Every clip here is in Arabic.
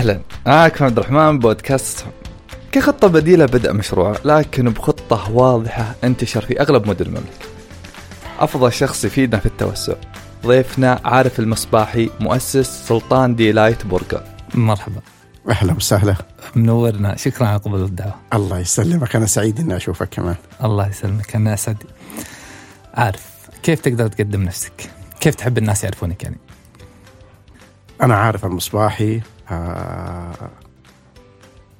أهلا. معكم عبد الرحمن بودكاست. كخطة بديلة بدأ مشروع لكن بخطة واضحة انتشر في أغلب مدن المملكة. أفضل شخص يفيدنا في التوسع. ضيفنا عارف المصباحي مؤسس سلطان دي لايت برجر مرحبا. أهلا وسهلا. منورنا. شكرا على قبول الدعوة. الله يسلمك. أنا سعيد إني أشوفك كمان. الله يسلمك. أنا أسعد. عارف كيف تقدر تقدم نفسك؟ كيف تحب الناس يعرفونك يعني؟ أنا عارف المصباحي آه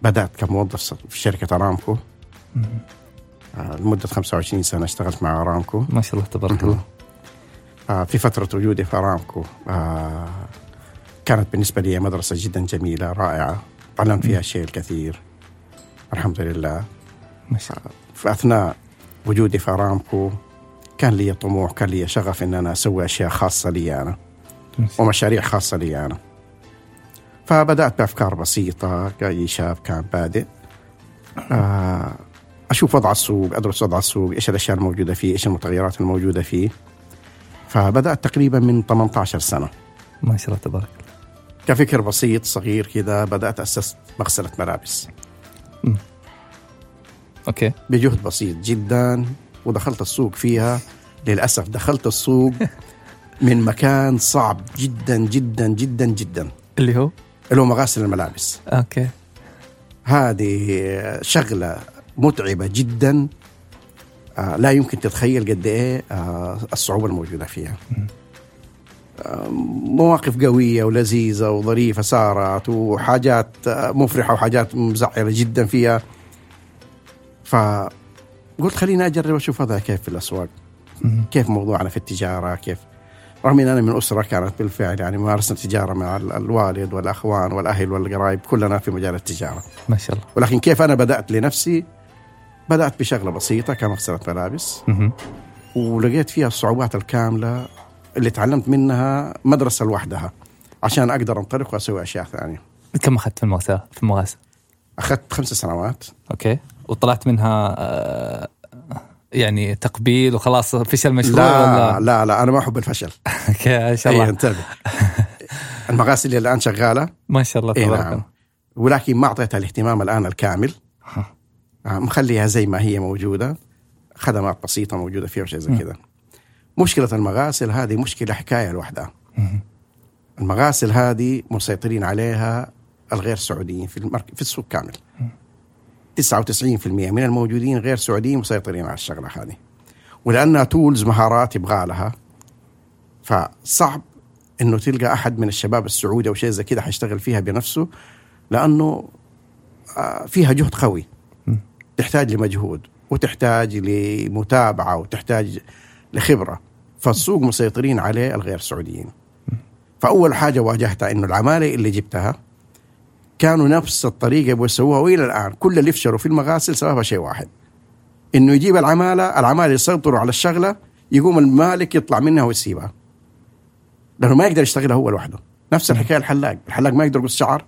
بدأت كموظف في شركة أرامكو. آه لمدة 25 سنة اشتغلت مع أرامكو. ما شاء الله تبارك الله. آه في فترة وجودي في أرامكو آه كانت بالنسبة لي مدرسة جدا جميلة رائعة تعلمت فيها الشيء الكثير. الحمد لله. ما شاء الله. في أثناء وجودي في أرامكو كان لي طموح كان لي شغف إن أنا أسوي أشياء خاصة لي شاء ومشاريع خاصة لي أنا. فبدأت بأفكار بسيطة كأي شاب كان بادئ. آه، أشوف وضع السوق أدرس وضع السوق إيش الأشياء الموجودة فيه إيش المتغيرات الموجودة فيه. فبدأت تقريبا من 18 سنة. ما شاء الله تبارك. كفكر بسيط صغير كذا بدأت أسست مغسلة ملابس. Okay. بجهد بسيط جدا ودخلت السوق فيها. للأسف دخلت السوق من مكان صعب جدا جدا جدا جدا. اللي هو؟ اللي هو مغاسل الملابس. Okay. هذه شغلة متعبة جدا. آه، لا يمكن تتخيل قد إيه آه، الصعوبة الموجودة فيها. آه، مواقف قوية ولذيذة وظريفة صارت وحاجات مفرحة وحاجات مزعلة جدا فيها. فقلت خليني أجرب أشوف هذا كيف في الأسواق. مم. كيف موضوعنا في التجارة كيف رغم إن أنا من أسرة كانت بالفعل يعني مارسنا التجاره مع ال- الوالد والأخوان والأهل والقرايب كلنا في مجال التجارة. ما شاء الله. ولكن كيف أنا بدأت لنفسي؟ بدأت بشغلة بسيطة كمغسله ملابس. ولقيت فيها الصعوبات الكاملة اللي تعلمت منها مدرسة لوحدها عشان أقدر أنطلق وأسوي أشياء ثانية. كم أخذت في المغسلة في أخذت خمس سنوات. Okay. وطلعت منها آه، يعني تقبيل وخلاص فشل مشروع لا ولا؟ لا لا أنا ما أحب الفشل. okay ما شاء اي الله. انتبه. المغاسل اللي الآن شغالة. ما شاء الله اي تبارك نعم. الله. ولكن ما أعطيتها الاهتمام الآن الكامل. آه، مخليها زي ما هي موجودة. خدمات بسيطة موجودة فيها وشيء زي. كذا. مشكلة المغاسل هذه مشكلة حكاية لوحدها. المغاسل هذه مسيطرين عليها الغير سعوديين في. في السوق كامل. 99% من الموجودين غير سعوديين مسيطرين على الشغلة هذه. ولانها تولز مهارات يبغى لها فصعب إنه تلقى أحد من الشباب السعودي أو شيء زي كذا حيشتغل فيها بنفسه لأنه آه، فيها جهد قوي. تحتاج لمجهود وتحتاج لمتابعة وتحتاج لخبرة. فالسوق مسيطرين عليه الغير سعوديين. فأول حاجة واجهتها إنه العمالة اللي جبتها كانوا نفس الطريقة يبغوا يسووها وإلى الآن. كل اللي فشلوا في المغاسل سببها شيء واحد. إنه يجيب العمالة العمالة يسيطروا على الشغلة يقوم المالك يطلع منها ويسيبها. لأنه ما يقدر يشتغلها هو لوحده. نفس الحكاية الحلاق. الحلاق ما يقدر يقص شعر.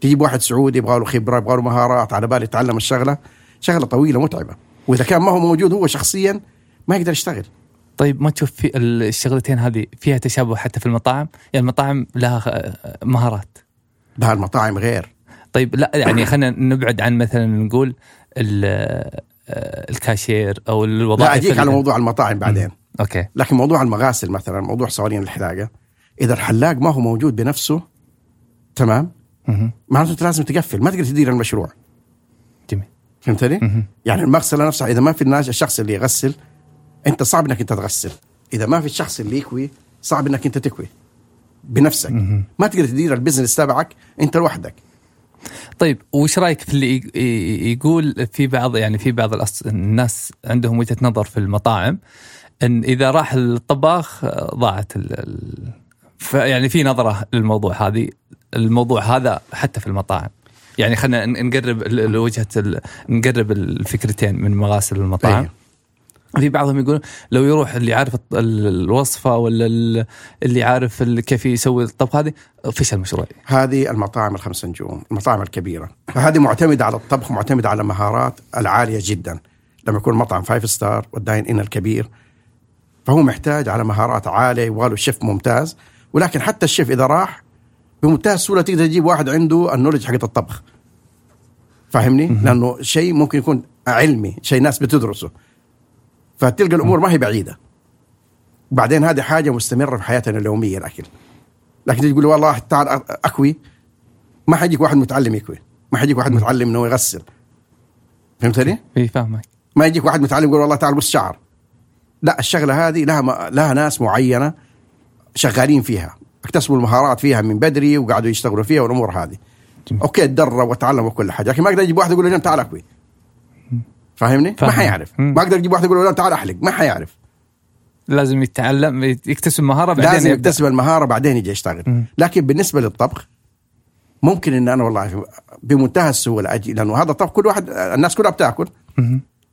تجيب واحد سعودي يبغى له خبرة يبغى له مهارات على بال يتعلم الشغلة. شغلة طويلة متعبة. وإذا كان ما هو موجود هو شخصيا ما يقدر يشتغل. طيب ما تشوف في الشغلتين هذه فيها تشابه حتى في المطاعم؟ يعني المطاعم لها آه، مهارات. ده المطاعم غير. طيب لا يعني خلينا نبعد عن مثلا نقول آه، الكاشير أو الوظائف لا أجيك على موضوع المطاعم بعدين. Okay. لكن موضوع المغاسل مثلا موضوع صوالين الحلاقة إذا الحلاق ما هو موجود بنفسه تمام. معناته أنت لازم تقفل ما تقدر تدير المشروع. جميل. فهمتني؟ يعني المغسلة نفسها إذا ما في الناس الشخص اللي يغسل أنت صعب إنك أنت تغسل. إذا ما في الشخص اللي يكوي صعب إنك أنت تكوي بنفسك. ما تقدر تدير البزنس تبعك أنت لوحدك. طيب وش رأيك في اللي يقول في بعض يعني في بعض الناس عندهم وجهة نظر في المطاعم إن إذا راح الطباخ آه، ضاعت ال... يعني في نظرة للموضوع هذه الموضوع هذا حتى في المطاعم يعني خلينا نقرب وجهة. نقرب الفكرتين من مغاسل المطاعم أيه. في بعضهم يقول لو يروح اللي عارف الوصفة ولا ال- اللي عارف كيف يسوي الطبخ هذه فشل مشروع هذه المطاعم الخمس نجوم المطاعم الكبيرة. فهذه معتمدة على الطبخ معتمدة على المهارات العالية جدا. لما يكون مطعم five star وال dine in الكبير فهو محتاج على مهارات عالية يبغى له شيف ممتاز. ولكن حتى الشيف إذا راح بمنتهى السهوله تقدر تجيب واحد عنده النولج حقت الطبخ. فاهمني؟ لأنه شيء ممكن يكون علمي شيء ناس بتدرسه. فتلقى الأمور ما هي بعيدة. وبعدين هذه حاجة مستمرة في حياتنا اليومية الاكل لكن تيجي تقول والله تعال أكوي ما حيجيك واحد متعلم يكوي ما حيجيك واحد متعلم إنه يغسل. فهمتني؟ إي فاهمك. ما يجيك واحد متعلم يقول والله تعال بص شعر. لا الشغلة هذه لها م... لها ناس معينة شغالين فيها اكتسبوا المهارات فيها من بدري وقعدوا يشتغلوا فيها والأمور هذه. جميل. أوكي تدرب وتعلم وكل حاجة لكن ما أقدر أجيب واحد يقول له تعال أكوي. فاهمني؟ ما فاهم. حيعرف. ما أقدر أجيب واحد يقول له تعال أحلق ما حيعرف لازم يتعلم يكتسب مهارة بعدين لازم يبدأ. يكتسب المهارة بعدين يجي يشتغل. لكن بالنسبة للطبخ ممكن إن أنا والله بمنتهى السهولة أجي لأنه هذا الطبخ كل واحد الناس كلها بتأكل.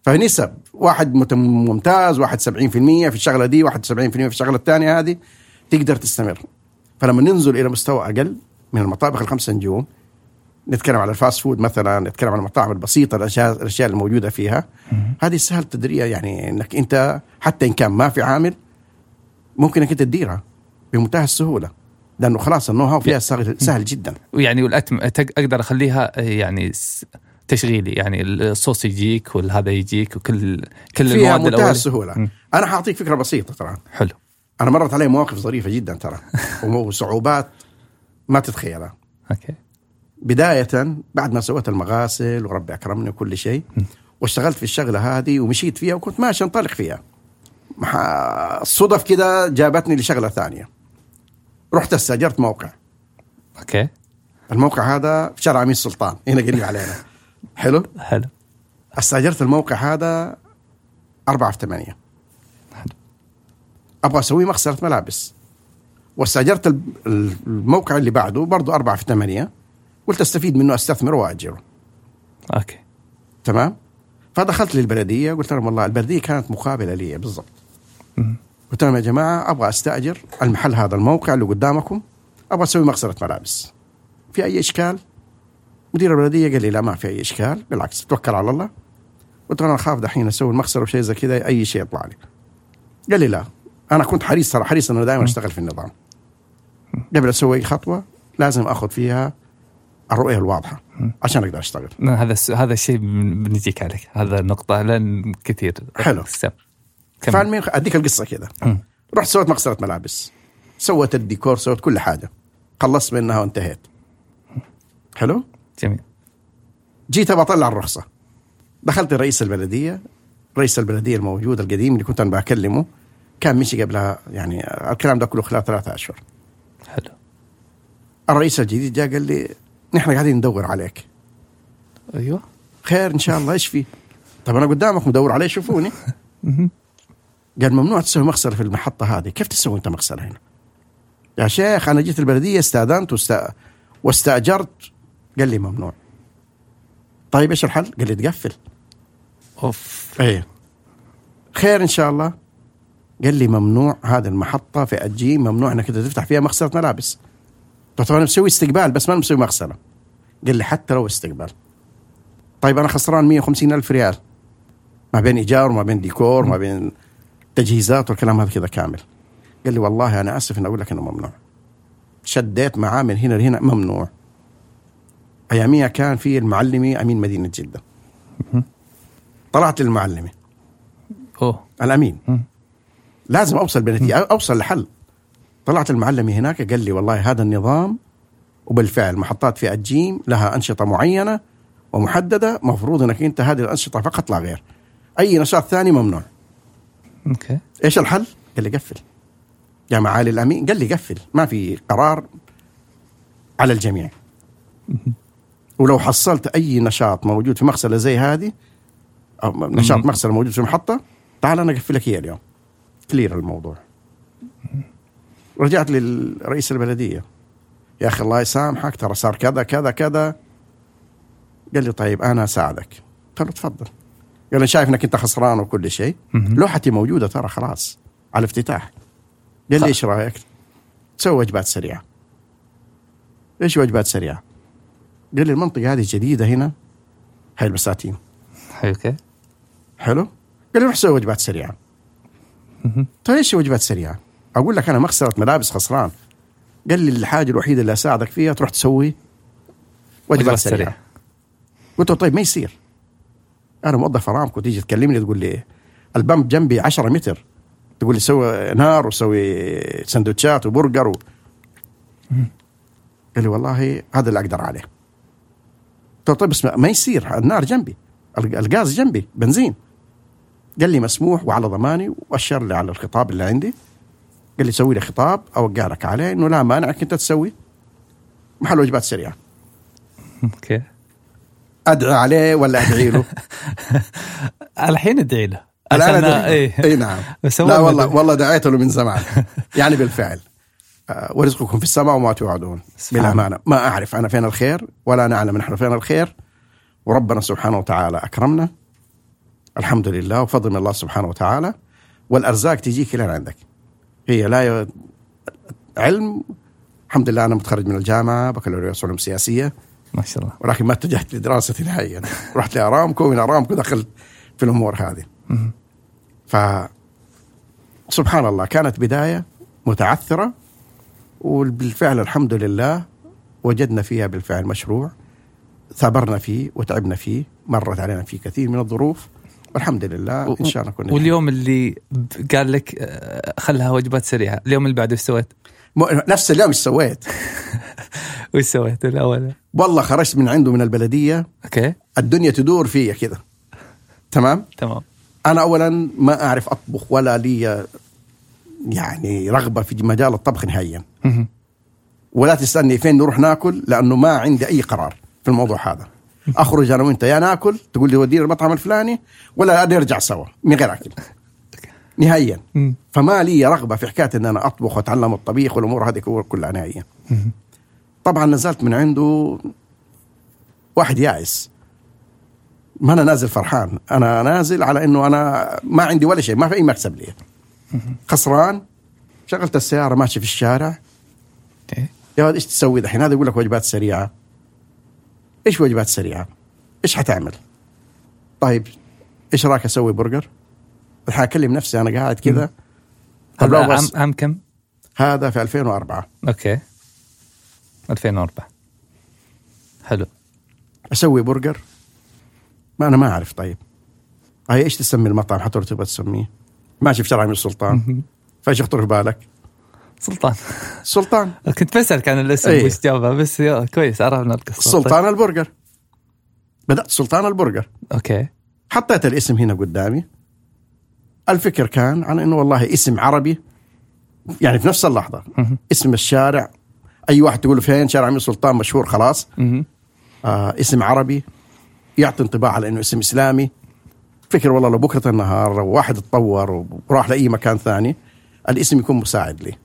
فنسب واحد مت- ممتاز واحد 70% في الشغلة دي واحد 70% في الشغلة الثانية هذه تقدر تستمر فلما ننزل إلى مستوى أقل من المطابخ الخمسة نجوم نتكلم على ال fast food مثلا نتكلم على المطاعم البسيطة الأشياء الأشياء الموجودة فيها. هذه سهل تديرها يعني إنك أنت حتى إن كان ما في عامل ممكن إنك أنت تديرها بمنتهى السهولة. لأنه خلاص ال know-how فيها سهل, سهل جدا. يعني والاتم أتق- أقدر أخليها آه، يعني تشغيلي. يعني الصوص يجيك والهذا يجيك وكل كل فيها المواد منتهى السهولة. مم. أنا حأعطيك فكرة بسيطة ترى. حلو. أنا مرت علي مواقف ظريفة جدا ترى. وصعوبات ما تتخيلها. okay. بداية بعد ما سويت المغاسل وربي أكرمني وكل شيء واشتغلت في الشغلة هذه ومشيت فيها وكنت ماشي أنطلق فيها. الصدف كده جابتني لشغلة ثانية. رحت استأجرت موقع. okay. الموقع هذا في شارع أمير سلطان. هنا قريب علينا. حلو؟ حلو. استأجرت الموقع هذا أربعة في ثمانية. أبغى أسوي مغسلة ملابس. واستأجرت الموقع اللي بعده برضه أربعة في ثمانية. قلت أستفيد منه أستثمر وأجره okay. تمام؟ فدخلت للبلدية قلت لهم والله البلدية كانت مقابلة لي بالضبط. قلت لهم يا جماعة أبغى أستأجر المحل هذا الموقع اللي قدامكم أبغى أسوي مغسلة ملابس. في أي إشكال؟ مدير البلدية قال لي لا ما في أي إشكال بالعكس توكل على الله. قلت له أنا أخاف دحين أسوي المغسلة وشيء زي كذا أي شيء يطلع لي. قال لي لا أنا كنت حريص ترى حريص أنه دائما أشتغل في النظام. قبل أسوي أي خطوة لازم أخذ فيها الرؤية الواضحة. عشان أقدر أشتغل. لا، هذا هذا الشيء بن- بنجيك عليه. هذا النقطة لأن كثير. حلو. فالمهم أديك القصة كذا. رحت سويت مغسله ملابس. سويت الديكور سويت كل حاجة. خلصت منها وانتهيت. حلو؟ جميل. جيت ابى أطلع الرخصة. دخلت رئيس البلدية. رئيس البلدية الموجود القديم اللي كنت أنا بكلمه. كان مشي قبلها يعني الكلام ده كله خلال ثلاثة أشهر. حلو. الرئيس الجديد جاء قال لي نحن قاعدين ندور عليك. أيوه. خير إن شاء الله إيش في طب أنا قدامك مدور عليه شوفوني. قال ممنوع تسوي مغسله في المحطة هذه. كيف تسوي أنت مغسله هنا؟ يا شيخ أنا جيت البلدية استأذنت واست... واستأجرت. قال لي ممنوع. طيب إيش الحل؟ قال لي تقفل. أوف. إيه. خير إن شاء الله. قال لي ممنوع هذه المحطة في الجيم ممنوع إنك تفتح فيها مغسله ملابس. قلت له أنا مسوي استقبال بس ما مسوي مغسلة. قال لي حتى لو استقبال. طيب أنا خسران 150 ألف ريال. ما بين إيجار وما بين ديكور ما بين تجهيزات والكلام هذا كذا كامل. قال لي والله أنا آسف ان أقول لك إنه ممنوع. شديت معاه من هنا لهنا ممنوع. اياميها كان في المعلمي أمين مدينة جدة. طلعت لمعالي أوه. الأمين. لازم أوصل بنتيجة أوصل لحل. طلعت لمعالي هناك قال لي والله هذا النظام وبالفعل محطات فئة الجيم لها أنشطة معينة ومحددة مفروض إنك أنت هذه الأنشطة فقط لا غير. أي نشاط ثاني ممنوع. okay. إيش الحل؟ قال لي قفل. يا معالي الأمين قال لي قفل. ما في قرار على الجميع. ولو حصلت أي نشاط موجود في مغسلة زي هذه أو نشاط مم. مغسلة موجود في محطة تعال أنا أقفلك اياه اليوم. كلير الموضوع. رجعت للرئيس البلدية يا أخي الله يسامحك ترى صار كذا كذا كذا قال لي طيب أنا أساعدك قلت له تفضل قال لي شايف إنك أنت خسران وكل شيء. لوحتي موجودة ترى خلاص على الافتتاح قال لي إيش رأيك؟ تسوي وجبات سريعة إيش وجبات سريعة؟ قال لي المنطقة هذه جديدة هنا حي البساتين حلو okay حلو؟ قال لي روح سوي وجبات سريعة. طيب إيش وجبات سريعة؟ أقول لك أنا مغسلة ملابس خسران. قال لي الحاجة الوحيدة اللي أساعدك فيها تروح تسوي وجبات سريعة. قلت له طيب ما يصير؟ أنا موظف ارامكو تيجي تكلمني تقول لي ال pump جنبي 10 متر. تقول لي سوي نار وسوي سندوتشات وبرجر و... قال لي والله هذا اللي أقدر عليه. قلت طيب اسمع ما يصير النار جنبي الغ- الغاز جنبي بنزين. قال لي مسموح وعلى ضماني وأشر لي على الخطاب اللي عندي. قال لي سوي لي خطاب اوقع لك عليه إنه لا مانع إنك انت تسوي. محل وجبات سريعة. okay. ادعي عليه ولا أدعي له؟ الحين أدعي له. الآن أدعي له. إيه. إي نعم. بس لا والله والله دعيت له من زمان. يعني بالفعل. آه، ورزقكم في السماء وما توعدون. بالامانه ما أعرف أنا فين الخير ولا نعلم نحن فين الخير. وربنا سبحانه وتعالى أكرمنا. الحمد لله وفضل من الله سبحانه وتعالى. والأرزاق تجيك إلى عندك. هي لا ي... علم. الحمد لله أنا متخرج من الجامعة بكالوريوس علوم سياسية. ما شاء الله. ولكن ما اتجهت لدراستي نهائيا. رحت لأرامكو ومن أرامكو دخلت في الأمور هذه. ف سبحان الله كانت بداية متعثرة وبالفعل الحمد لله وجدنا فيها بالفعل مشروع ثابرنا فيه وتعبنا فيه مرت علينا فيه كثير من الظروف. والحمد لله إن شاء الله كنا واليوم اللي قال لك آه، خلها وجبات سريعة اليوم اللي بعده إيش سويت؟ نفس اليوم إيش سويت؟ وش سويت الأول؟ والله خرجت من عنده من البلدية okay الدنيا تدور فيا كذا تمام؟ تمام أنا اولا ما أعرف أطبخ ولا لي يعني رغبة في مجال الطبخ نهائيا. ولا تسألني فين نروح ناكل لأنه ما عندي أي قرار في الموضوع هذا أخرج أنا وأنت يا ناكل تقول لي ودينا المطعم الفلاني ولا نرجع سوا من غير أكل. نهائيا. فما لي رغبة في حكاية إن أنا أطبخ وأتعلم الطبيخ والأمور هذه كلها نهائيا. طبعا نزلت من عنده واحد يائس. ما أنا نازل فرحان. أنا نازل على إنه أنا ما عندي ولا شيء ما في أي مكسب لي. خسران شغلت السيارة ماشي في الشارع. أوكي يا ولد إيش تسوي دحين هذا يقول لك وجبات سريعة. إيش وجبات سريعة؟ إيش حتعمل؟ طيب إيش رايك أسوي برجر؟ الحين أكلم نفسي أنا قاعد كذا. هذا لو عام عام كم؟ هذا في 2004 okay. 2004 حلو. أسوي برجر؟ ما أنا ما أعرف طيب. هاي إيش تسمي المطعم؟ حتى لو تبغى تسميه. ماشي في شارع أمير سلطان. فايش يخطر في بالك؟ سلطان. سلطان. كنت بسألك عن الاسم. وش جابها بس كويس عرفنا القصة سلطان البرجر. بدأت سلطان البرجر. okay. حطيت الاسم هنا قدامي. الفكر كان على إنه والله اسم عربي يعني في نفس اللحظة. اسم الشارع. أي واحد تقول له فين شارع أمير سلطان مشهور خلاص. آه اسم عربي. يعطي انطباع على إنه اسم إسلامي. فكر والله لو بكرة النهار واحد اتطور وراح لأي مكان ثاني الاسم يكون مساعد لي.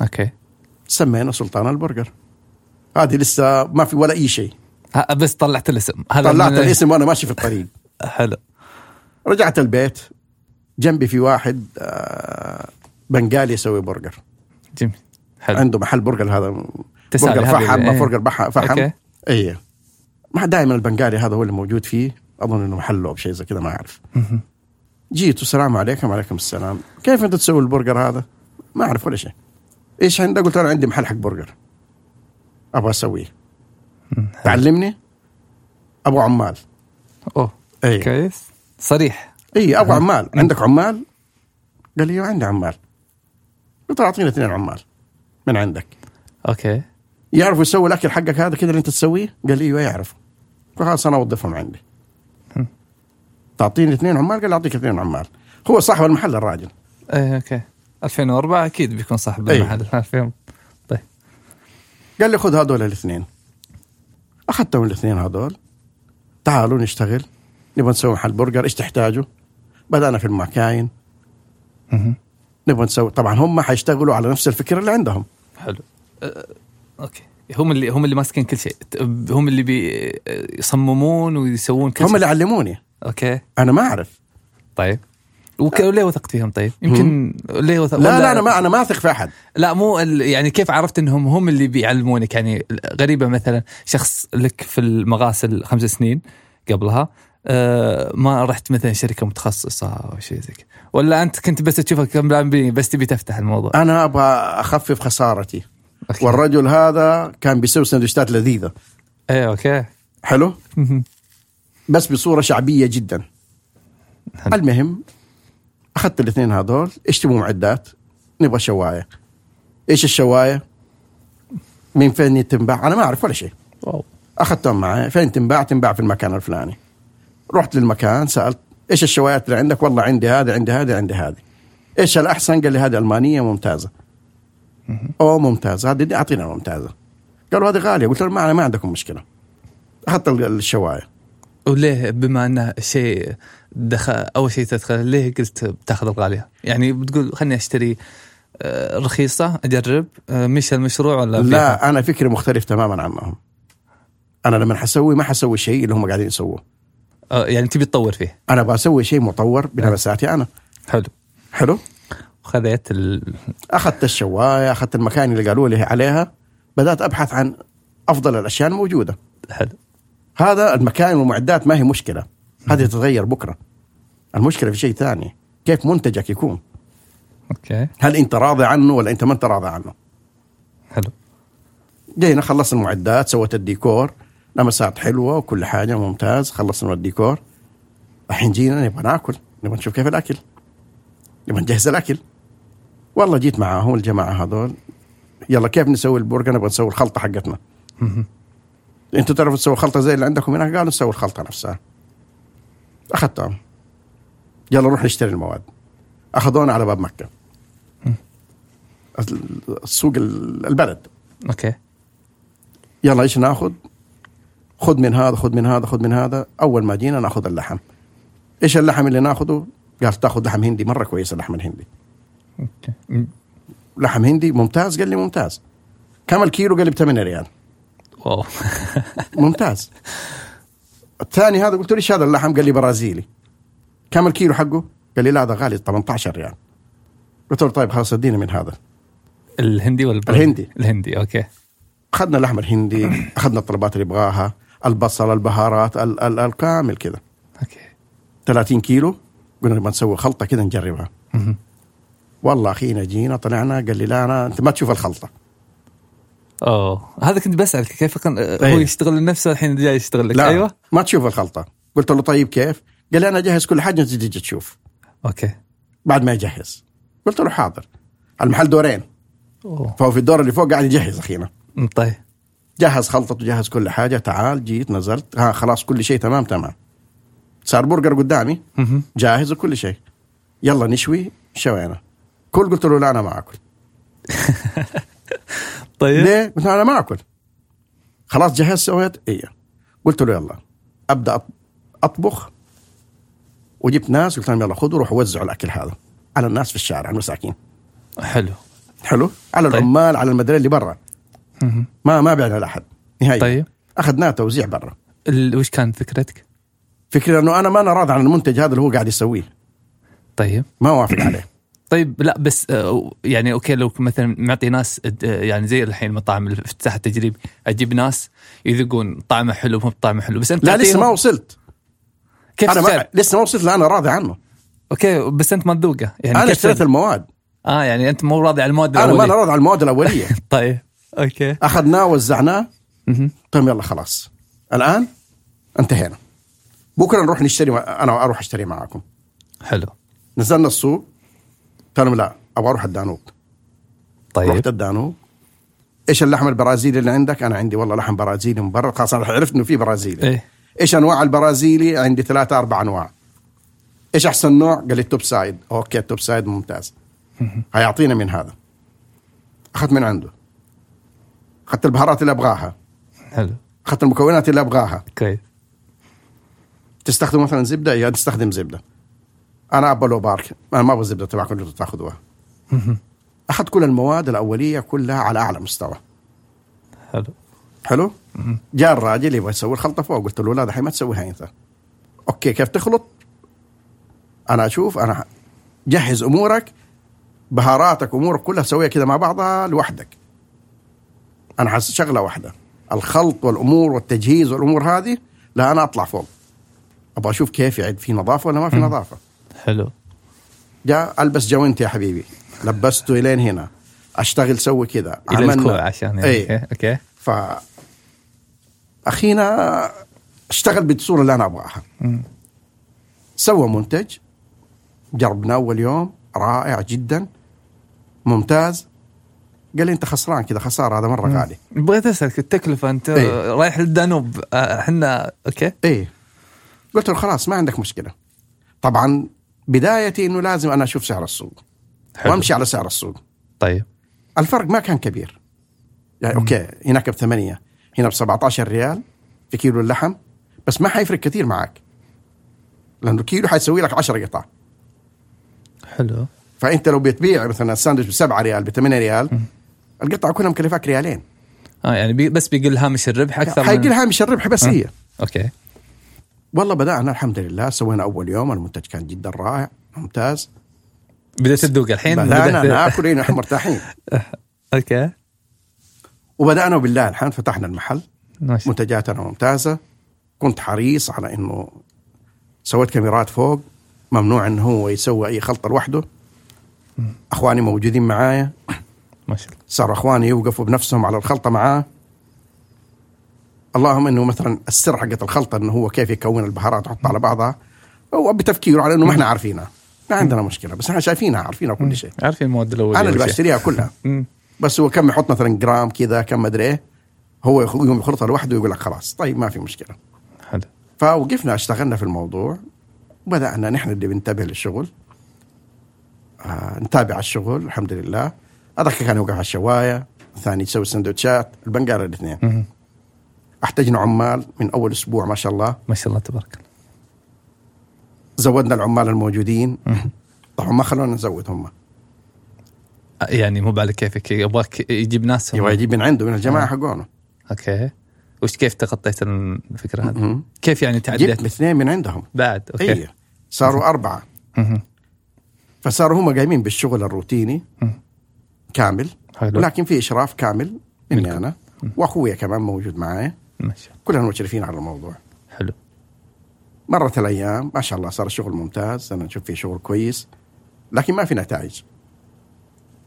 okay. سمينا سلطان البرجر هذه لسه ما في ولا أي شيء. ها- بس طلعت الاسم. هذا طلعت من- الاسم وأنا ماشي في الطريق. حلو. رجعت البيت. جنبي في واحد آه بنغالي يسوي برجر جميل. حلو. عنده محل برجر هذا. برجر فحم إيه. برجر فحم. okay. اي ما دائما البنغالي هذا هو اللي موجود فيه. أظن إنه محله أو شيء زي كذا ما أعرف. جيت والسلام عليكم وعليكم السلام. كيف أنت تسوي البرجر هذا؟ ما أعرف ولا شيء. إيش عندك؟ قلت أنا عندي محل حق برجر. أبغى أسويه. تعلمني؟ أبغى عمال. أوه اي كويس. صريح. اي أبغى عمال. عندك عمال؟ قال لي عندي عمال. قلت له أعطيني اثنين عمال من عندك. okay. يعرفوا يسووا الأكل حقك هذا كذا اللي أنت تسويه؟ قال لي أيوه يعرفوا. خلاص أنا أوظفهم عندي. تعطيني اثنين عمال؟ قال أعطيك اثنين عمال. هو صاحب المحل الراجل. إيه okay. 2004 أكيد بيكون صاحب إيه. المحل. 2000 طيب. قال لي خذ هذول الاثنين. أخذتهم الاثنين هذول. تعالوا نشتغل. نبغى نسوي محل برجر. إيش تحتاجوا؟ بدأنا في المكاين. نبغى نسوي طبعا هم حيشتغلوا على نفس الفكرة اللي عندهم. حلو. أه، okay. هم اللي هم اللي ماسكين كل شيء. هم اللي بيصممون ويسوون كل هم شيء. اللي علموني. okay. أنا ما أعرف. طيب. وليه وثقت فيهم طيب؟ يمكن ليه وثق... لا لا أنا ما أنا ما أثق في أحد. لا مو ال... يعني كيف عرفت إنهم هم اللي بيعلمونك؟ يعني غريبة مثلا شخص لك في المغاسل خمس سنين قبلها آه ما رحت مثلا شركة متخصصة أو شيء زي كذا. ولا أنت كنت بس تشوفها بس تبي تفتح الموضوع؟ أنا أبغى أخفف خسارتي. أوكي. والرجل هذا كان بيسوي سندويشتات لذيذة. إيه أوكي. حلو. بس بصورة شعبية جدا. المهم أخذت الاثنين هذول اشتروا معدات نبغى شواية. إيش الشواية؟ من فين تنباع؟ أنا ما أعرف ولا شيء. واو. أخذتهم معي. فين تنباع؟ تنباع في المكان الفلاني. رحت للمكان سألت إيش الشوايات اللي عندك؟ والله عندي هذه عندي هذه عندي هذه. إيش الأحسن؟ قال لي هذه ألمانية ممتازة. أوه ممتازة. هذه أعطينا ممتازة. قالوا هذه غالية. قلت لهم ما عندكم مشكلة. أخذت ال- الشواية. وليه؟ بما انه شيء دخل أول شيء تدخل ليه قلت بتاخذ الغاليه؟ يعني بتقول خلني أشتري آه، رخيصة أجرب آه، مش المشروع ولا فيها؟ لا أنا فكري مختلف تماما عنهم أنا لما حسوي ما حسوي شيء اللي هم قاعدين يسووه. آه، يعني تبي تطور فيه. أنا بسوي شيء مطور بلمساتي أنا. حلو. حلو؟ خذيت ال... أخذت الشواية أخذت المكان اللي قالوا لي عليها بدأت أبحث عن أفضل الأشياء الموجودة. حلو. هذا المكان والمعدات ما هي مشكلة. هذه تتغير بكرة. المشكلة في شيء ثاني. كيف منتجك يكون؟ أوكي. هل أنت راضي عنه ولا أنت ما أنت راضي عنه؟ حلو. جينا خلصنا المعدات سويت الديكور. لمسات حلوة وكل حاجة ممتاز. خلصنا الديكور. الحين جينا نبغى ناكل. نبغى نشوف كيف الأكل. نبغى نجهز الأكل. والله جيت معاهم الجماعة هذول. يلا كيف نسوي البرجر؟ نبغى نسوي الخلطة حقتنا. أنتوا تعرفوا تسووا خلطة زي اللي عندكم هناك قالوا نسوي الخلطة نفسها. اخذتهم يلا نروح نشتري المواد. أخذونا على باب مكة. السوق البلد. أوكي. يلا إيش ناخذ؟ خذ من هذا خذ من هذا خذ من هذا. أول ما جينا ناخذ اللحم. إيش اللحم اللي ناخذه؟ قال تاخذ لحم هندي مرة كويس اللحم الهندي. أوكي. لحم هندي ممتاز؟ قال لي ممتاز. كم الكيلو؟ قال لي ب 8 ريال. واو. ممتاز. الثاني هذا قلت له إيش هذا اللحم؟ قال لي برازيلي كم الكيلو حقه؟ قال لي لا هذا غالي 18 ريال قلت له طيب خلاص ادينا من هذا الهندي ولا؟ الهندي. الهندي أوكي أخذنا اللحم الهندي أخذنا الطلبات اللي يبغاها البصل البهارات ال- ال- الكامل كذا أوكي 30 كيلو قلنا نبغى نسوي خلطة كذا نجربها. والله اخينا جينا طلعنا قال لي لا أنا أنت ما تشوف الخلطة أوه. هذا كنت بسألك كيف كان هو أيه. يشتغل لنفسه الحين جاي يشتغل لك؟ لا أيوه. ما تشوف الخلطة. قلت له طيب كيف؟ قال لي أنا أجهز كل حاجة أنت تجي تشوف. أوكي. بعد ما يجهز. قلت له حاضر. المحل دورين. أوه. فهو في الدور اللي فوق قاعد يجهز اخينا طيب. جهز خلطته جهز كل حاجة. تعال جيت نزلت. ها خلاص كل شيء تمام تمام. صار برجر قدامي. جاهز وكل شيء. يلا نشوي شوينا. كل قلت له لا أنا ما آكل. طيب. ليه؟ قلت أنا ما أكل. خلاص جهزت سويت. إيه؟ قلت له يلا. أبدأ أطبخ. وجبت ناس قلت لهم يلا خذوا روحوا وزعوا الأكل هذا. على الناس في الشارع المساكين حلو. حلو؟ على طيب. العمال على المدرسة اللي برا. ما ما بعنا لأحد. نهائيا. طيب. أخذناه توزيع برا. ال- وش كانت فكرتك؟ فكرة إنه أنا ما أنا راضي عن المنتج هذا اللي هو قاعد يسويه. طيب. ما وافق عليه. طيب لا بس آه، يعني أوكي لو مثلا معطي ناس آه، يعني زي الحين المطاعم الافتتاح التجريبي أجيب ناس يذوقون طعمه حلو مو بطعمه حلو بس أنت لا لسه ما وصلت كيف أنا؟ ما لسه ما وصلت أنا راضي عنه أوكي بس أنت ما تذوقه يعني أنا اشتريت؟ المواد آه يعني أنت مو راضي على المواد أنا ما أنا الأولية. راضي عن المواد الأولية طيب أوكي أخذناه وزعناه. طيب يلا خلاص الآن انتهينا بكرة نروح نشتري. أنا أروح أشتري معاكم حلو نزلنا السوق لهم لا أبغى أروح الدانوب. طيب. رحت الدانوب. إيش اللحم البرازيلي اللي عندك؟ أنا عندي والله لحم برازيلي من برا خلاص أنا عرفت إنه في برازيلي. إيه. إيش أنواع البرازيلي؟ عندي ثلاثة أربع أنواع. إيش أحسن نوع؟ قال لي ال top side. أوكي ال top side ممتاز. هيعطينا من هذا. أخذت من عنده. أخذت البهارات اللي أبغاها. حلو. أخذت المكونات اللي أبغاها. كويس تستخدم مثلا زبدة؟ يا تستخدم زبدة. أنا ابى لو بارك. أنا ما أبغى الزبده تبعكم اللي تأخذوها. اخذت كل المواد الأولية كلها على أعلى مستوى. حلو. حلو؟ جاء الراجل يبغى يسوي الخلطة فوق. قلت له لا دحين ما تسويها أنت. أوكي كيف تخلط؟ أنا أشوف أنا جهز أمورك بهاراتك أمورك كلها سويها كذا مع بعضها لوحدك. أنا حس شغلة واحدة. الخلط والأمور والتجهيز والأمور هذه لا أنا أطلع فوق. أبغى أشوف كيف يعد في نظافة ولا ما في نظافة. حلو. جاء ألبس جوانتي يا حبيبي. لبسته إلين هنا. أشتغل سوي كذا. إلى الكوع عشان يعني. إيه. أوكي. ف أخينا اشتغل بالصورة اللي أنا أبغاها. سوى منتج. جربناه أول يوم. رائع جدا. ممتاز. قال لي أنت خسران كذا. خسارة. هذا مرة غالي. بغيت أسألك التكلفة. أنت إيه. رايح للدانوب آه، إحنا أوكي. إيه. قلت له خلاص ما عندك مشكلة. طبعا بدايتي إنه لازم أنا أشوف سعر السوق حلو. وأمشي على سعر السوق. طيب. الفرق ما كان كبير. يعني أوكي هناك بثمانية هنا ب 17 ريال في كيلو اللحم بس ما حيفرق كثير معك. لأنه كيلو حيسوي لك 10 قطع. حلو. فأنت لو بتبيع مثلا الساندويتش ب 7 ريال ب 8 ريال القطعه كلها مكلفاك ريالين. آه يعني بي بس بيقل هامش الربح أكثر حيقل هامش الربح بس آه. هي. أوكي. والله بدأنا الحمد لله سوينا أول يوم المنتج كان جدا رائع ممتاز. بدأت تذوق الحين؟ بدأت- ناكل هنا إحنا مرتاحين. أوكي. وبدأنا بالله الحين فتحنا المحل. ماشي منتجاتنا ممتازة. كنت حريص على إنه سويت كاميرات فوق ممنوع إنه هو يسوي أي خلطة لوحده. أخواني موجودين معايا. ما شاء الله. صاروا أخواني يوقفوا بنفسهم على الخلطة معاه. اللهم إنه مثلا السر حقت الخلطة إنه هو كيف يكون البهارات يحطها على بعضها هو بتفكيره على إنه ما إحنا عارفينها. ما عندنا مشكلة بس إحنا شايفينها عارفينها كل شيء. عارفين المواد الأولية أنا اللي. بشتريها كلها. بس هو كم يحط مثلا جرام كذا كم مدري إيه هو يقوم يخلطها لوحده ويقول لك خلاص طيب ما في مشكلة. حلو. فوقفنا اشتغلنا في الموضوع وبدأنا نحن اللي بنتبه للشغل. آه نتابع الشغل الحمد لله. هذاك كان يوقف على الشواية الثاني يسوي سندوتشات البنقاله الاثنين. احتجنا عمال من أول أسبوع ما شاء الله. ما شاء الله تبارك الله. زودنا العمال الموجودين. طبعا ما خلونا نزود هم. آه، يعني مو على كيفك يبغاك يجيب ناس. يبغى يجيب من عنده من الجماعة آه. حقونه. أوكي. وش كيف تغطيت الفكرة هذه؟ كيف يعني جبت تعديت؟ اثنين من عندهم. بعد أوكي. اي صاروا أربعة. فصاروا هم قايمين بالشغل الروتيني. كامل. حلو. ولكن في إشراف كامل مني. أنا. وأخويا كمان موجود معايا. ما شاء الله كلنا مشرفين على الموضوع حلو مرت الأيام ما شاء الله صار الشغل ممتاز أنا نشوف فيه شغل كويس لكن ما في نتائج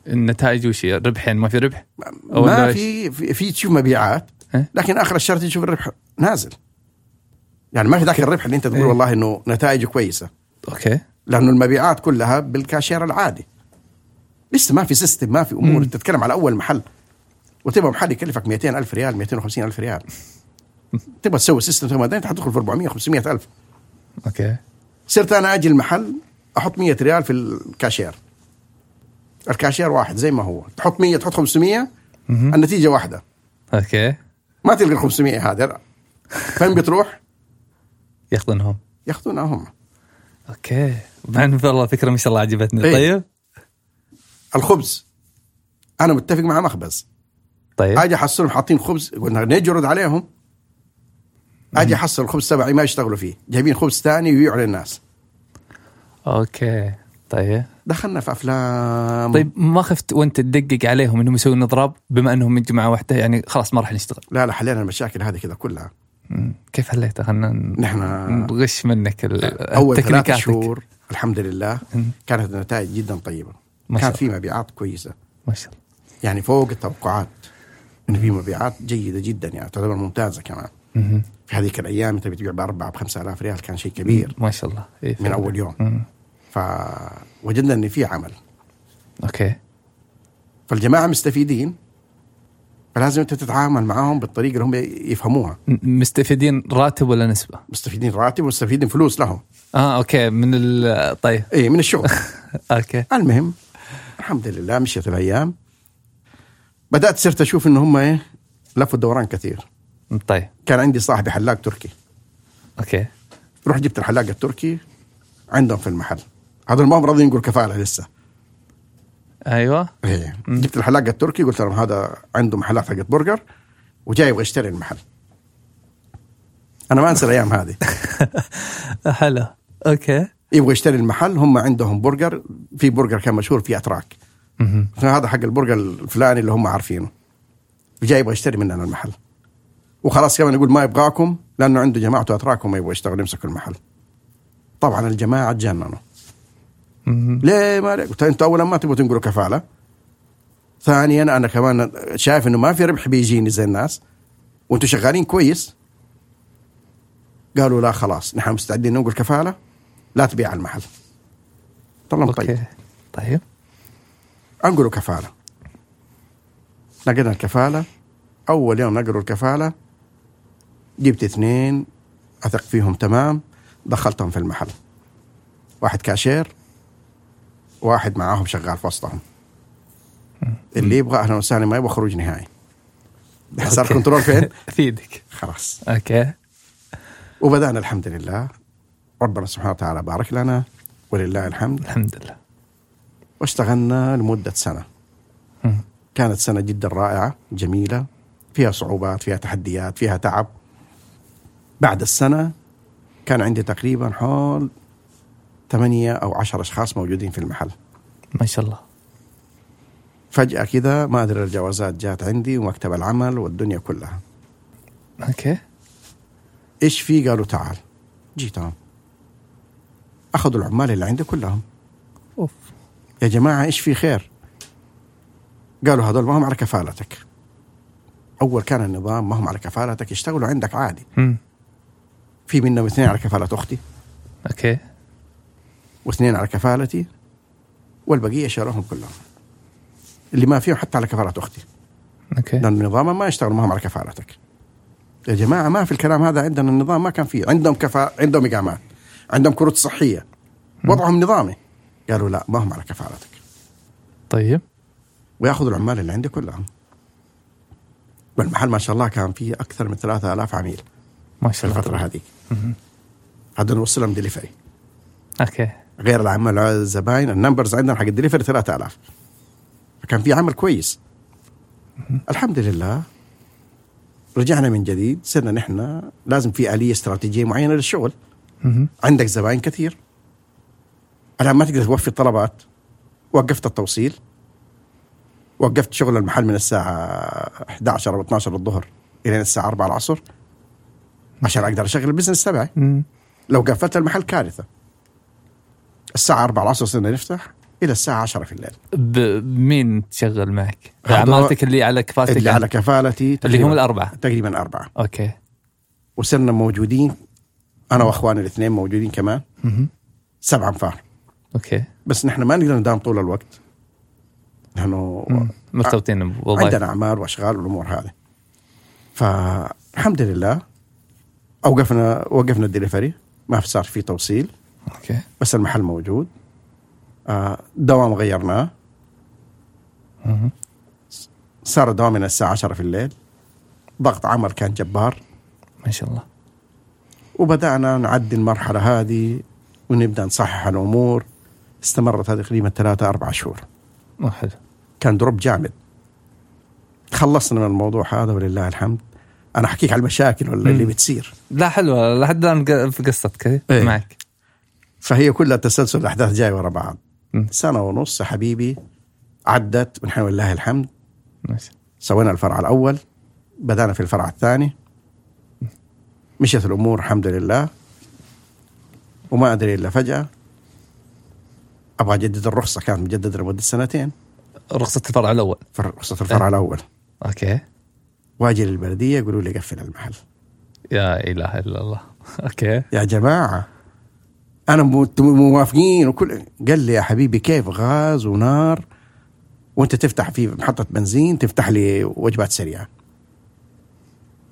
النتائج وش؟ ربح يعني ما في ربح؟ أو ما في في, تشوف مبيعات إيه؟ لكن آخر الشهر تشوف الربح نازل يعني ما في ذاك الربح اللي أنت تقول إيه. والله إنه نتائجه كويسة أوكي لأنه المبيعات كلها بالكاشير العادي لسه ما في system ما في أمور مم. تتكلم على أول محل وتبغى محل يكلفك 200 ألف ريال 250 ألف ريال تبغى تسوي system تبغى بعدين تدخل في 400 500 ألف. أوكي. صرت أنا أجي المحل أحط 100 ريال في الكاشير. الكاشير واحد زي ما هو. تحط 100 تحط 500 مهم. النتيجة واحدة. أوكي. ما تلقى ال 500 هذا. فين بتروح؟ ياخذونهم ياخذونها هم أوكي مع انه والله فكرة ما شاء الله عجبتني. إيه. طيب. الخبز. أنا متفق مع مخبز. طيب. أجي أحصلهم حاطين خبز قلنا نجرد عليهم. أجي أحصل الخبز تبعي ما يشتغلوا فيه. جايبين خبز ثاني ويبيعوا للناس. أوكي. طيب. دخلنا في أفلام. طيب ما خفت وأنت تدقق عليهم إنهم يسوون إضراب بما إنهم من جماعة واحدة؟ يعني خلاص ما راح نشتغل. لا لا حلينا المشاكل هذه كذا كلها. كيف حليتها؟ خلينا نحن نغش منك ال- أول ثلاث. شهور الحمد لله. كانت النتائج جدا طيبة. ما كان في مبيعات كويسة. ما شاء الله. يعني فوق التوقعات انه في مبيعات جيدة جدا يعني تعتبر ممتازة كمان. في هذيك الأيام أنت بتبيع بأربعة ب 5000 ريال كان شيء كبير ما شاء الله. إيه من. أول يوم. مم. فوجدنا إن في عمل. okay. فالجماعة مستفيدين فلازم أنت تتعامل معاهم بالطريقة اللي هم يفهموها. مستفيدين راتب ولا نسبة؟ مستفيدين راتب ومستفيدين فلوس لهم. آه okay. من ال طيب. اي من الشغل. okay. المهم الحمد لله مشيت الأيام. بدأت صرت أشوف إن هم إيه لفوا الدوران كثير. طيب. كان عندي صاحبي حلاق تركي. okay. رحت جبت الحلاق التركي عندهم في المحل. هذول ما هم راضيين ينقلوا كفاله لسه. أيوه. إيه. جبت الحلاق التركي قلت لهم هذا عنده محلات حقت برجر وجاي يبغى يشتري المحل. أنا ما أنسى الأيام هذه. حلو. okay. يبغى يشتري المحل هم عندهم برجر في برجر كان مشهور في أتراك. هذا حق البرجر الفلاني اللي هم عارفينه. وجاي يبغى يشتري مننا المحل. وخلاص كمان يقول ما يبغاكم لأنه عنده جماعته اتراك وما يبغوا يشتغلوا يمسكوا المحل. طبعا الجماعة تجننوا. ليه ما؟ قلت أنتوا اولا ما تبغوا تنقلوا كفالة. ثانيا أنا كمان شايف إنه ما في ربح بيجيني زي الناس. وأنتم شغالين كويس. قالوا لا خلاص نحن مستعدين ننقل كفالة. لا تبيع المحل. طلعنا طيب. أوكي. طيب. أنقلوا كفالة. نقلنا الكفالة. أول يوم نقلوا الكفالة جبت اثنين أثق فيهم تمام دخلتهم في المحل. واحد كاشير واحد معاهم شغال في وسطهم. اللي يبغى أهلا وسهلا ما يبغى خروج نهائي. صار. control فين؟ في ايدك خلاص. okay. وبدأنا الحمد لله. ربنا سبحانه وتعالى بارك لنا ولله الحمد. الحمد لله. واشتغلنا لمدة سنة. مم. كانت سنة جدا رائعة جميلة فيها صعوبات فيها تحديات فيها تعب. بعد السنة كان عندي تقريبا حول ثمانية أو عشر أشخاص موجودين في المحل. ما شاء الله. فجأة كذا ما أدري الجوازات جات عندي ومكتب العمل والدنيا كلها. okay. إيش في؟ قالوا تعال. جيتهم. أخذوا العمال اللي عندي كلهم. أوف. يا جماعة إيش في خير؟ قالوا هذول ما هم على كفالتك. أول كان النظام ما هم على كفالتك يشتغلوا عندك عادي. في منهم اثنين على كفالة أختي. okay. واثنين على كفالتي. والبقية شالوهم كلهم. اللي ما فيهم حتى على كفالة أختي. okay. لأن النظام ما يشتغلوا ما هم على كفالتك. يا جماعة ما في الكلام هذا عندنا. النظام ما كان فيه. عندهم كفا عندهم إقامات. عندهم كروت صحية. وضعهم نظامي. قالوا لا ما هم على كفالتك. طيب. ويأخذوا العمال اللي عندي كلهم. والمحل ما شاء الله كان فيه أكثر من 3000 عميل. ما شاء الله الفترة هذيك. هذا نوصلهم دليفري okay. غير العمل الزباين ال numbers عندنا حق الدليفري 3000 فكان في عمل كويس. الحمد لله. رجعنا من جديد صرنا نحن لازم في آلية استراتيجية معينة للشغل. عندك زباين كثير. الآن ما تقدر توفي الطلبات وقفت التوصيل. وقفت شغل المحل من الساعة 11 أو 12 الظهر إلى الساعة 4 العصر. عشان أقدر أشغل ال business تبعي. لو قفلت المحل كارثة. الساعة 4 العصر صرنا نفتح إلى الساعة 10 في الليل. مين تشغل معك؟ عمالتك اللي على كفالتك اللي على كفالتي اللي هم الأربعة. تقريبا أربعة okay. وصرنا موجودين أنا وأخواني الاثنين موجودين كمان. سبع أنفار. okay. بس نحن ما نقدر نداوم طول الوقت. نحن مم. مرتبطين بوظائف عندنا أعمال وأشغال والأمور هذه. فالحمد لله اوقفنا وقفنا الدليفري. ما في صار في توصيل. okay. بس المحل موجود. آه، دوام غيرناه. صار الدوام من الساعة 10 في الليل. ضغط عمل كان جبار. ما شاء الله. وبدأنا نعدي المرحلة هذه ونبدأ نصحح الأمور. استمرت هذه تقريبا ثلاثة أربع شهور. حلو. كان دروب جامد. خلصنا من الموضوع هذا ولله الحمد. أنا أحكيك على المشاكل ولا اللي. بتصير. لا حلوة. لحد الآن في قصتك إيه. معك. فهي كلها تسلسل الأحداث جاي ورا بعض. سنة ونص يا حبيبي عدت ونحن ولله الحمد. ماشي. سوينا الفرع الأول بدأنا في الفرع الثاني. مشيت الأمور الحمد لله. وما أدري إلا فجأة أبغى أجدد الرخصة كانت مجددة لمدة سنتين. رخصة الفرع الأول. رخصة الفرع الأول. okay. واجي للبلدية يقولوا لي قفل المحل. لا إله إلا الله. أوكي. يا جماعة أنا مو- موافقين؟ وكل قال لي يا حبيبي كيف غاز ونار؟ وأنت تفتح في محطة بنزين تفتح لي وجبات سريعة.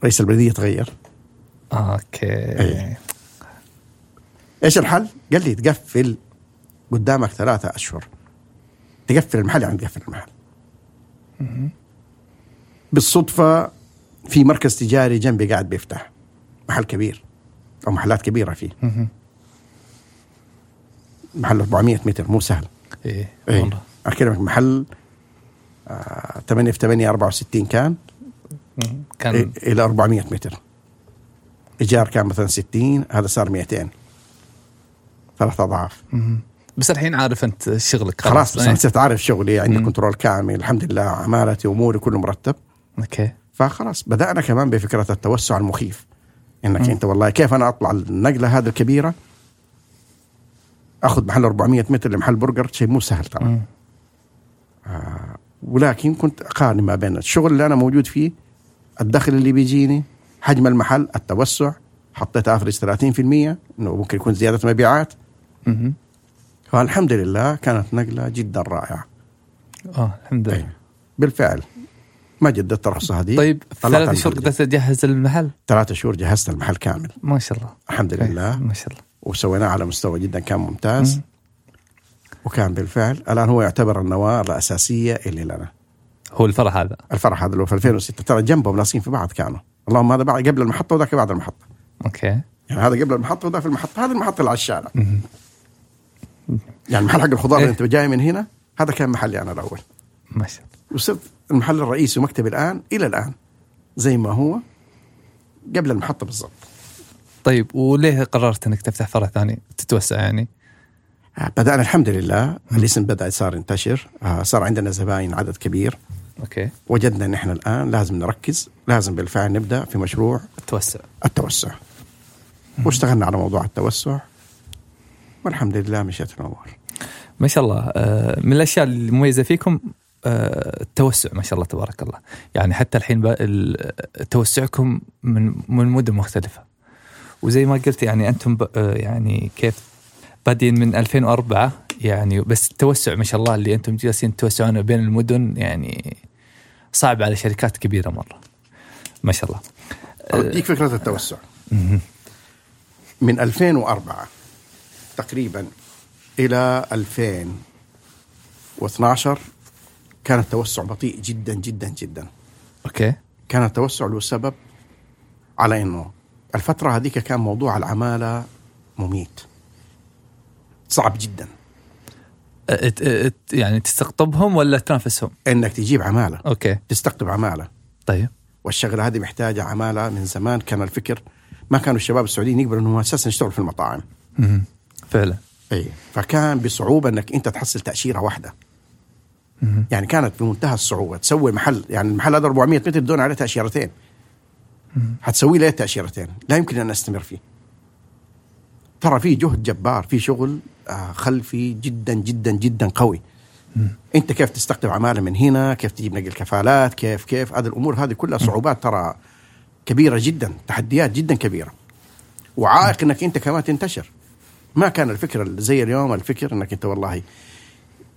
رئيس البلدية تغير أوكي. إيه. إيش الحل؟ قال لي تقفل قدامك ثلاثة أشهر. تقفل المحل يعني تقفل المحل. بالصدفة في مركز تجاري جنبي قاعد بيفتح. محل كبير. أو محلات كبيرة فيه. محل 400 متر. مو سهل. إيه إيه. والله. اكلمك محل آه 8 في 8 64 كان. كان إيه إلى 400 متر. إيجار كان مثلا 60 هذا صار 200 ثلاث أضعاف. مهم. بس الحين عارف أنت شغلك. خلاص بس إيه. أنا صرت عارف شغلي. عندي. control كامل. الحمد لله عمالتي أموري كله مرتب. okay. فخلاص بدأنا كمان بفكرة التوسع المخيف. إنك أنت والله كيف أنا أطلع النقلة هذه الكبيرة؟ أخذ محل 400 متر لمحل برجر شيء مو سهل ترى. مم. ولكن كنت أقارن ما بين الشغل اللي أنا موجود فيه الدخل اللي بيجيني حجم المحل التوسع. حطيت افرج 30% إنه ممكن يكون زيادة مبيعات. مهم. فالحمد لله كانت نقلة جدا رائعة. آه الحمد لله. أيوة. بالفعل. ما جددت الرخصه هذه طيب ثلاث شهور. قدرت تجهز المحل؟ ثلاثة شهور جهزت المحل كامل. ما شاء الله. الحمد. لله. ما شاء الله. وسويناه على مستوى جدا كان ممتاز. مم. وكان بالفعل الآن هو يعتبر النواه الأساسية اللي لنا. هو الفرح هذا. الفرح هذا اللي هو في 2006 ترى جنبهم لاصقين في بعض كانوا. اللهم هذا بعد قبل المحطة وذاك بعد المحطة. أوكي. يعني هذا قبل المحطة وذاك في المحطة. هذا المحطة اللي على الشارع. يعني محل حق الخضار إيه. اللي أنت جاي من هنا هذا كان محلي أنا الأول. ما شاء الله. وصرت المحل الرئيسي ومكتبي الآن إلى الآن زي ما هو قبل المحطة بالضبط. طيب وليه قررت إنك تفتح فرع ثاني تتوسع يعني؟ بدأنا الحمد لله. الاسم بدأ صار ينتشر. آه، صار عندنا زباين عدد كبير. أوكي. وجدنا ان إحنا الآن لازم نركز لازم بالفعل نبدأ في مشروع التوسع. التوسع. واشتغلنا على موضوع التوسع. والحمد لله مشيت الأمور. ما شاء الله. آه، من الأشياء المميزة فيكم آه، التوسع ما شاء الله تبارك الله. يعني حتى الحين توسعكم من من مدن مختلفة. وزي ما قلت يعني أنتم آه، يعني كيف بادين من 2004 يعني بس التوسع ما شاء الله اللي أنتم جالسين توسعون بين المدن يعني صعب على شركات كبيرة مرة. ما شاء الله. اوديك فكرة التوسع. من 2004 تقريبا إلى 2012 كان التوسع بطيء جدا جدا جدا. okay. كان التوسع له سبب على إنه الفترة هذيك كان موضوع العمالة مميت. صعب جدا. ات- ات- يعني تستقطبهم ولا تنافسهم؟ إنك تجيب عمالة. okay. تستقطب عمالة. طيب. والشغلة هذه محتاجة عمالة من زمان كان الفكر ما كانوا الشباب السعوديين يقبلوا إنهم أساسا يشتغلوا في المطاعم. فعلا. اي فكان بصعوبة إنك أنت تحصل تأشيرة واحدة. يعني كانت بمنتهى الصعوبة. تسوي محل يعني المحل هذا 400 متر بدون عليه تأشيرتين. حتسوي ليه تأشيرتين؟ لا يمكن أن أستمر فيه. ترى في جهد جبار في شغل آه، خلفي جدا جدا جدا قوي. أنت كيف تستقطب عماله من هنا؟ كيف تجيب نقل كفالات كيف كيف؟ هذه الأمور هذه كلها صعوبات ترى كبيرة جدا تحديات جدا كبيرة. وعائق إنك أنت كمان تنتشر. ما كان الفكرة زي اليوم الفكر إنك أنت والله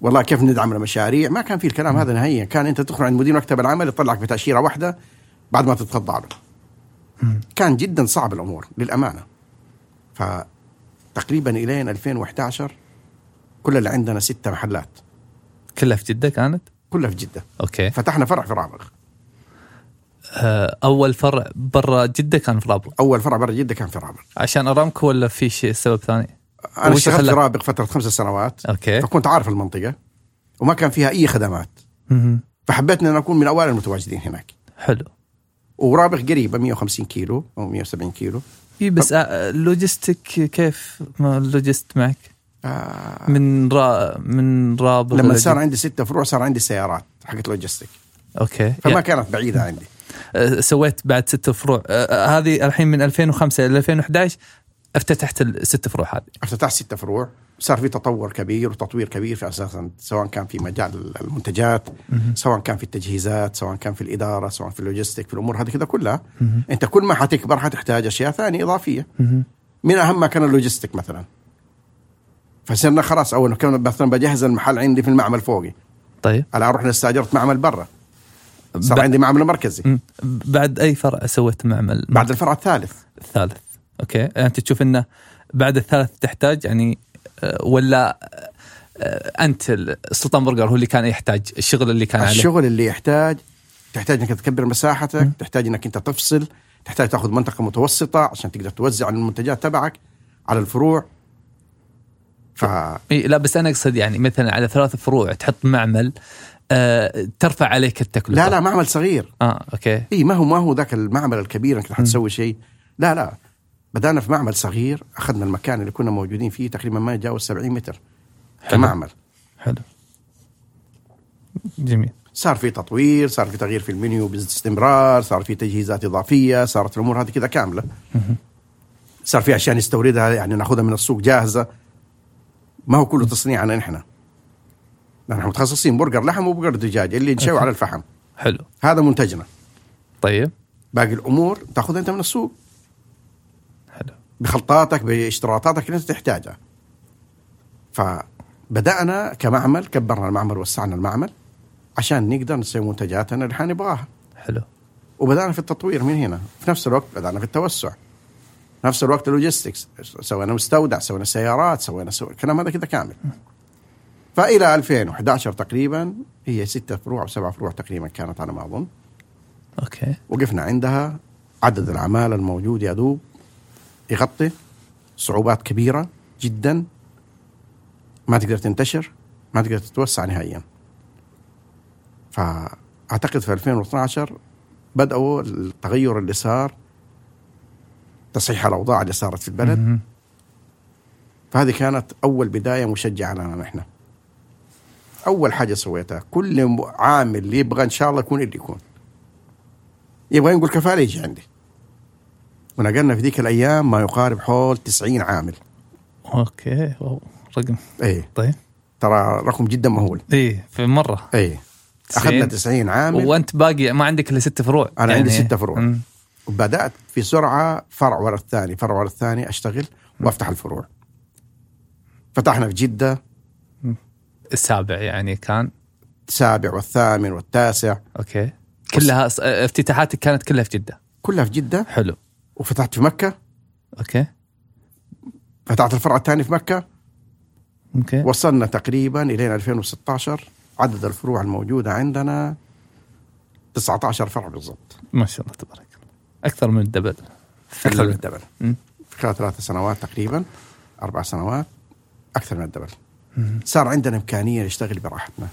والله كيف ندعم المشاريع؟ ما كان في الكلام هذا نهائيا. كان أنت تدخل عند مدير مكتب العمل يطلعك بتأشيرة واحدة بعد ما تتخضع له. كان جدا صعب الأمور للأمانة. فتقريبا الين 2011 كل اللي عندنا ستة محلات. كلها في جدة كانت؟ كلها في جدة. أوكي. فتحنا فرع في رابغ. آه، أول فرع برا جدة كان في رابغ. أول فرع برا جدة كان في رابغ. عشان أرامكو ولا في شيء سبب ثاني؟ أنا اشتغلت في رابغ فترة خمس سنوات okay. فكنت عارف المنطقة وما كان فيها أي خدمات. مهم. فحبيت أن أكون من أوائل المتواجدين هناك. حلو. ورابغ قريبة 150 كيلو أو 170 كيلو. اي بس آه، ال logistic كيف؟ ما ال logistic معك؟ آه. من را من رابغ لما صار؟ عندي ستة فروع صار عندي سيارات حقت logistic okay. فما يعني كانت بعيدة عندي. آه، سويت بعد ست فروع. آه، هذه الحين من 2005 إلى 2011 افتتحت الست فروع هذه. افتتحت ستة فروع. صار في تطور كبير وتطوير كبير في أساسا سواء كان في مجال المنتجات سواء كان في التجهيزات سواء كان في الإدارة سواء في ال logistic في الأمور هذه كذا كلها. أنت كل ما حتكبر حتحتاج أشياء ثانية إضافية. من اهمها كان ال logistic مثلا. فصرنا خلاص أول كان مثلا بجهز المحل عندي في المعمل فوقي. طيب. الان رحنا استاجرت معمل برا. صار ب- عندي معمل مركزي. بعد أي فرع سويت معمل؟ بعد الفرع الثالث. الثالث. okay. أنت تشوف إنه بعد الثالث تحتاج يعني آه، ولا آه، أنت السلطان برجر هو اللي كان يحتاج الشغل اللي كان عليه؟ الشغل اللي يحتاج تحتاج إنك تكبر مساحتك تحتاج إنك أنت تفصل تحتاج تأخذ منطقة متوسطة عشان تقدر توزع المنتجات تبعك على الفروع. ف لا بس أنا أقصد يعني مثلا على ثلاث فروع تحط معمل آه ترفع عليك التكلفة. لا لا معمل صغير. آه أوكي. إي ما هو ما هو ذاك المعمل الكبير إنك حتسوي شيء. لا لا. بدأنا في معمل صغير أخذنا المكان اللي كنا موجودين فيه تقريبا ما يتجاوز 70 متر كمعمل. حلو. جميل. صار في تطوير صار في تغيير في المنيو باستمرار صار في تجهيزات إضافية صارت الأمور هذه كذا كاملة. صار في أشياء نستوردها يعني ناخذها من السوق جاهزة. ما هو كله تصنيعنا نحن. نحن متخصصين برجر لحم وبرجر دجاج اللي نشوي. على الفحم. حلو. هذا منتجنا. طيب. باقي الأمور تاخذها أنت من السوق. حلو بخلطاتك باشتراطاتك اللي انت تحتاجها. فبدأنا كمعمل كبرنا المعمل وسعنا المعمل عشان نقدر نسوي منتجاتنا اللي حنبغاها حلو. وبدأنا في التطوير من هنا. في نفس الوقت بدأنا في التوسع. نفس الوقت ال logistics. سوينا مستودع سوينا سيارات سوينا سو... الكلام هذا كذا كامل. فإلى 2011 تقريبا هي ستة فروع أو سبعة فروع تقريبا كانت على ما أظن. okay. وقفنا عندها. عدد العمالة الموجود يا دوب يغطي صعوبات كبيرة جدا. ما تقدر تنتشر ما تقدر تتوسع نهائيا. فأعتقد في 2012 بدأوا التغير اللي صار تصحيح الأوضاع اللي صارت في البلد. فهذه كانت أول بداية مشجعة لنا نحن. أول حاجة سويتها كل عامل يبغى إن شاء الله يكون اللي يكون. يبغى ينقل كفالة يجي عندي. ونقلنا في ذيك الأيام ما يقارب حول 90 عامل. okay wow. رقم. إيه. طيب. ترى رقم جدا مهول. إيه في مرة. إيه. أخذنا 90 عامل. وأنت باقي ما عندك إلا ست فروع. أنا عندي ستة فروع. مم. وبدأت في سرعة فرع ورا الثاني فرع ورا الثاني أشتغل وأفتح الفروع. فتحنا في جدة. السابع يعني كان؟ السابع والثامن والتاسع. okay. كلها افتتاحاتك كانت كلها في جدة. كلها في جدة. حلو. وفتحت في مكة. okay. فتحت الفرع الثاني في مكة. okay. وصلنا تقريبا إلى 2016 عدد الفروع الموجودة عندنا 19 فرع بالضبط. ما شاء الله تبارك الله. أكثر من ال double. أكثر من ال double. في خلال ثلاث سنوات تقريبا. أربع سنوات. أكثر من ال double. مم. صار عندنا إمكانية نشتغل براحتنا.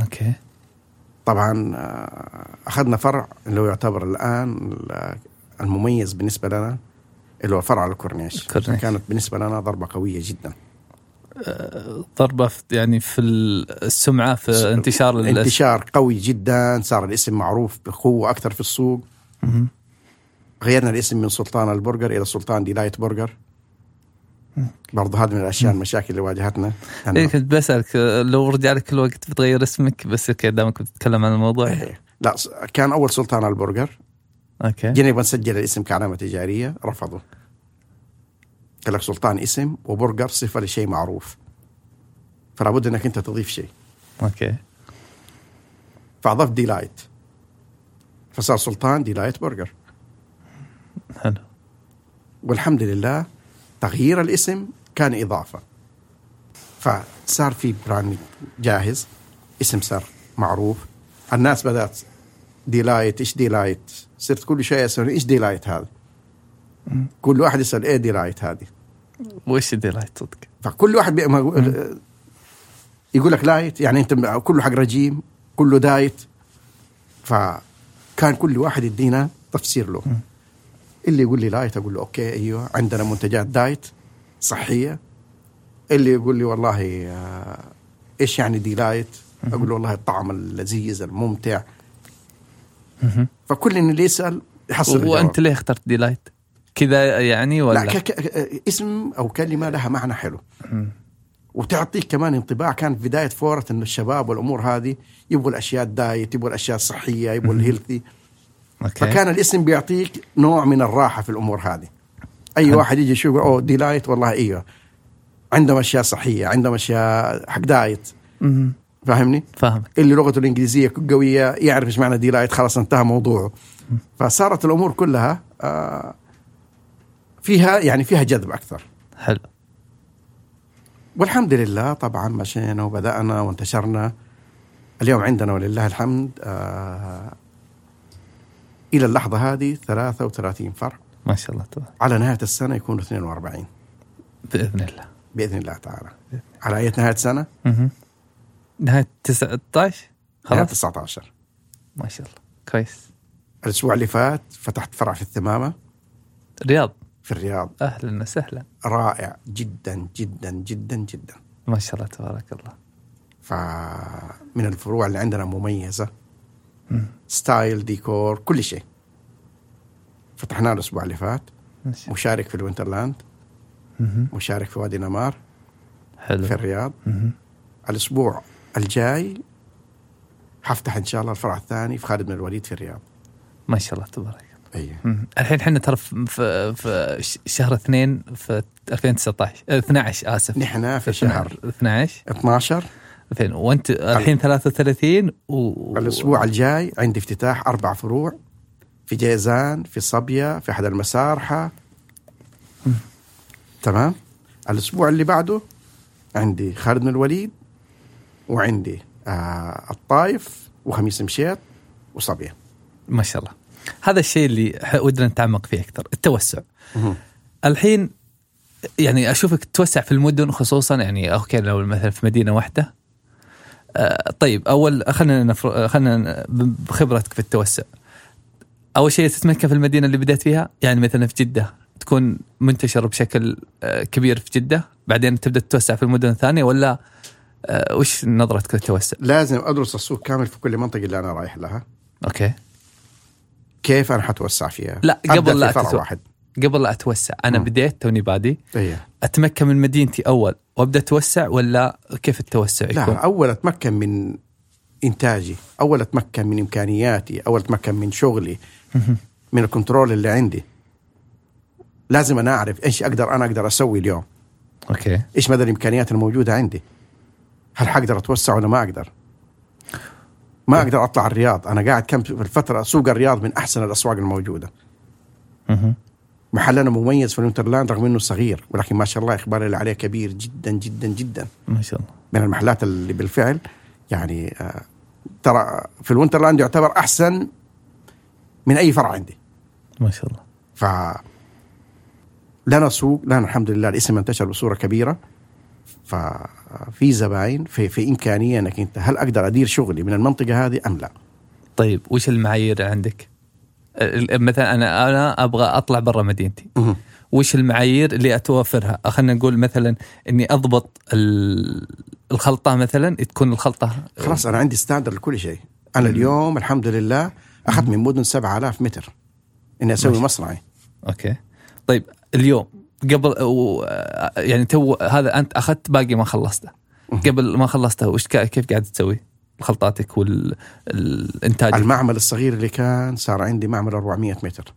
okay. طبعا آه، أخذنا فرع اللي هو يعتبر الآن ال- المميز بالنسبة لنا اللي هو فرع الكورنيش الكورنيش. كانت بالنسبة لنا ضربة قوية جدا ضربة في يعني في السمعة في انتشار. انتشار قوي جدا صار الاسم معروف بقوة أكثر في السوق. غيرنا الاسم من سلطان البرجر إلى سلطان Delight برجر برضه هذه من الأشياء المشاكل اللي واجهتنا إيه كنت بسألك لو رجع لك الوقت بتغير اسمك بس okay دامك بتتكلم عن الموضوع إيه. لا كان أول سلطان البرجر okay. جينا نبغى نسجل الاسم كعلامة تجارية رفضوا قال لك سلطان اسم وبرجر صفة لشيء معروف. فلا بد إنك أنت تضيف شيء. okay. فاضفت Delight. فصار سلطان Delight برجر. حلو. والحمد لله تغيير الاسم كان إضافة. فصار في brand جاهز اسم صار معروف. الناس بدأت delight إيش delight؟ صرت كل شوية يسألون إيش delight هذا؟ كل واحد يسأل إيه delight هذه؟ وش delight صدق؟ فكل واحد يقول لك light يعني أنت كله حق رجيم كله diet. فكان كل واحد يدينا تفسير له. اللي يقول لي light أقول له okay أيوه عندنا منتجات diet صحية. اللي يقول لي والله آه، إيش يعني delight أقول له والله الطعم اللذيذ الممتع. فكل اللي يسأل يحصل. وأنت ليه اخترت delight؟ كذا يعني ولا؟ لا ك... ك... اسم أو كلمة لها معنى حلو. وتعطيك كمان انطباع كان في بداية فورة إنه الشباب والأمور هذه يبغوا الأشياء ال diet يبغوا الأشياء الصحية يبغوا ال healthy okay فكان الاسم بيعطيك نوع من الراحة في الأمور هذه أي. واحد يجي يشوف أوه delight والله إيوه عندهم أشياء صحية عندهم أشياء حق diet. فاهمني؟ فاهمك. اللي لغته الإنجليزية قوية يعرف إيش معنى delight خلاص انتهى موضوعه. فصارت الأمور كلها آه، فيها يعني فيها جذب أكثر. حلو. والحمد لله طبعا مشينا وبدأنا وانتشرنا. اليوم عندنا ولله الحمد آه إلى اللحظة هذه 33 فرع ما شاء الله تبارك. على نهاية السنة يكونوا 42 بإذن الله. بإذن الله تعالى. على أي نهاية سنة؟ نهاية 19 نهاية خلاص؟ 19 ما شاء الله. كويس. الأسبوع اللي فات فتحت فرع في الثمامة. رياض في الرياض. أهلا وسهلا. رائع. جدا جدا جدا جدا. ما شاء الله تبارك الله. فمن الفروع اللي عندنا مميزة. مم. style ديكور كل شيء. فتحناه الأسبوع اللي فات. ما شاء الله. مشارك في ال Winterland. مشارك في وادي نمار. حلو. في الرياض. مهم. الأسبوع الجاي حفتح إن شاء الله الفرع الثاني في خالد بن الوليد في الرياض. ما شاء الله تبارك. أيوه. الحين إحنا ترى في- في شهر اثنين في 2019 آه، 12 آسف. نحن في شهر 12 12 2000 وانت الحين 33 و الأسبوع الجاي عندي افتتاح أربع فروع في جيزان في صبيا في أحد المسارحة. تمام؟ الأسبوع اللي بعده عندي خالد بن الوليد وعندي آه الطايف وخميس مشيط وصبيا ما شاء الله. هذا الشيء اللي ودنا نتعمق فيه أكثر التوسع. مهم. الحين يعني أشوفك تتوسع في المدن خصوصا يعني أوكي لو مثلا في مدينة واحدة. آه طيب أول خلينا نفر... خلينا بخبرتك في التوسع. أول شيء تتمكن في المدينة اللي بدأت فيها؟ يعني مثلا في جدة تكون منتشر بشكل آه كبير في جدة بعدين تبدأ تتوسع في المدن الثانية ولا وش نظرتك للتوسع؟ لازم أدرس السوق كامل في كل منطقة اللي أنا رايح لها. أوكي. كيف أنا حتوسع فيها؟ لا، قبل لا في فرع تتو- واحد. قبل لا أتوسع. أنا مم. بديت توني بادي. إيه. أتمكن من مدينتي أول وأبدأ أتوسع ولا كيف التوسع يكون؟ لا أول أتمكن من إنتاجي أول أتمكن من إمكانياتي أول أتمكن من شغلي من ال control اللي عندي. لازم أنا أعرف إيش أقدر أنا أقدر أسوي اليوم. أوكي. إيش مدى الإمكانيات الموجودة عندي. هل حقدر أتوسع ولا ما أقدر؟ ما أقدر أطلع الرياض. أنا قاعد كم في الفترة سوق الرياض من أحسن الأسواق الموجودة. محلنا مميز في ال Winterland رغم إنه صغير ولكن ما شاء الله إقبال اللي عليه كبير جدا جدا جدا. ما شاء الله. من المحلات اللي بالفعل يعني آه، ترى في ال Winterland يعتبر أحسن من أي فرع عندي. ما شاء الله. ف لنا سوق لنا الحمد لله الاسم انتشر بصورة كبيرة. ففي زباين في في إمكانية أنك أنت هل أقدر أدير شغلي من المنطقة هذه أم لا؟ طيب وش المعايير عندك؟ ال- مثلا أنا أنا أبغى أطلع برا مدينتي. وش المعايير اللي أتوفرها؟ خلينا نقول مثلا إني أضبط ال- الخلطة مثلا تكون الخلطة خلاص أنا عندي standard لكل شيء أنا اليوم الحمد لله أخذت من مدن 7000 متر إني أسوي ماشي. مصنعي أوكي طيب اليوم قبل و- يعني تو هذا أنت أخذت باقي ما خلصته. قبل ما خلصته وش كيف قاعد تسوي؟ خلطاتك والانتاج المعمل الصغير اللي كان صار عندي معمل 400 متر.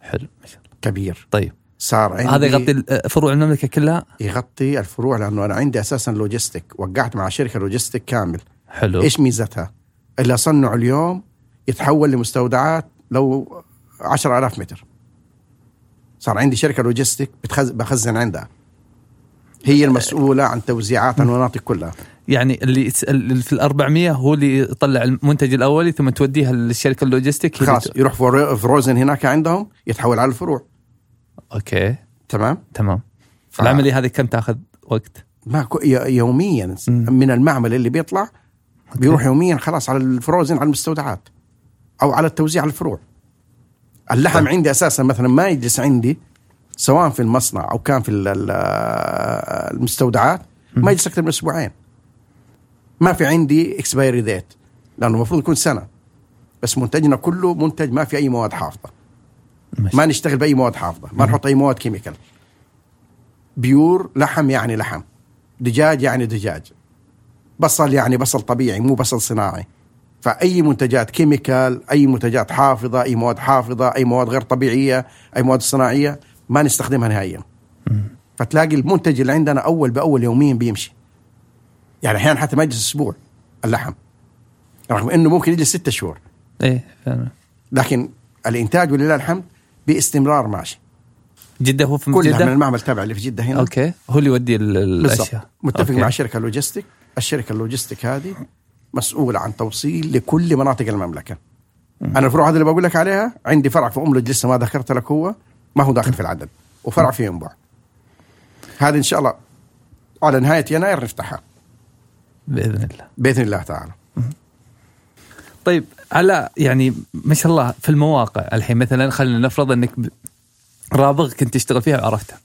حلو ما شاء الله. كبير. طيب. صار عندي هذا يغطي فروع المملكة كلها؟ يغطي الفروع لأنه أنا عندي أساسا logistic وقعت مع شركة logistic كامل. حلو. إيش ميزتها؟ اللي اصنعه اليوم يتحول لمستودعات لو 10000 متر. صار عندي شركة لوجيستيك بتخز... بخزن عندها. هي المسؤولة عن توزيعات المناطق كلها. يعني اللي في ال 400 هو اللي يطلع المنتج الاولي ثم توديها للشركة اللي خلاص يروح fro- frozen هناك عندهم يتحول على الفروع. أوكي. تمام؟ تمام. ف- العملية هذه كم تأخذ وقت؟ ما يوميا. مم. من المعمل اللي بيطلع بيروح يوميا خلاص على ال frozen على المستودعات أو على التوزيع على الفروع. اللحم طيب. عندي أساسا مثلا ما يجلس عندي سواء في المصنع أو كان في ال- ال- المستودعات ما يجلس أكثر من أسبوعين. ما في عندي expiry date لأنه المفروض يكون سنة. بس منتجنا كله منتج ما في أي مواد حافظة. ماشي. ما نشتغل بأي مواد حافظة. ما نحط أي مواد chemical. pure لحم يعني لحم. دجاج يعني دجاج. بصل يعني بصل طبيعي مو بصل صناعي. فأي منتجات chemical أي منتجات حافظة أي مواد حافظة أي مواد غير طبيعية أي مواد صناعية ما نستخدمها نهائيا. فتلاقي المنتج اللي عندنا أول بأول يوميا بيمشي. يعني أحيانا حتى ما يجلس أسبوع اللحم. رغم إنه ممكن يجلس ستة شهور. إيه فعلا. لكن الإنتاج ولله الحمد باستمرار ماشي. جدة هو في كلها من جده؟ المعمل تبع اللي في جدة هنا. أوكي. هو اللي يودي الأشياء. متفق أوكي. مع شركه logistic الشركة ال logistic هذه مسؤوله عن توصيل لكل مناطق المملكة. أنا الفروع هذه اللي بقول لك عليها عندي فرع في أملج لسه ما ذكرت لك هو ما هو داخل في العدد وفرع في ينبع. هذه إن شاء الله على نهاية يناير نفتحها. بإذن الله. بإذن الله تعالى. طيب على يعني ما شاء الله في المواقع الحين مثلا خلينا نفرض إنك رابغ كنت تشتغل فيها وعرفتها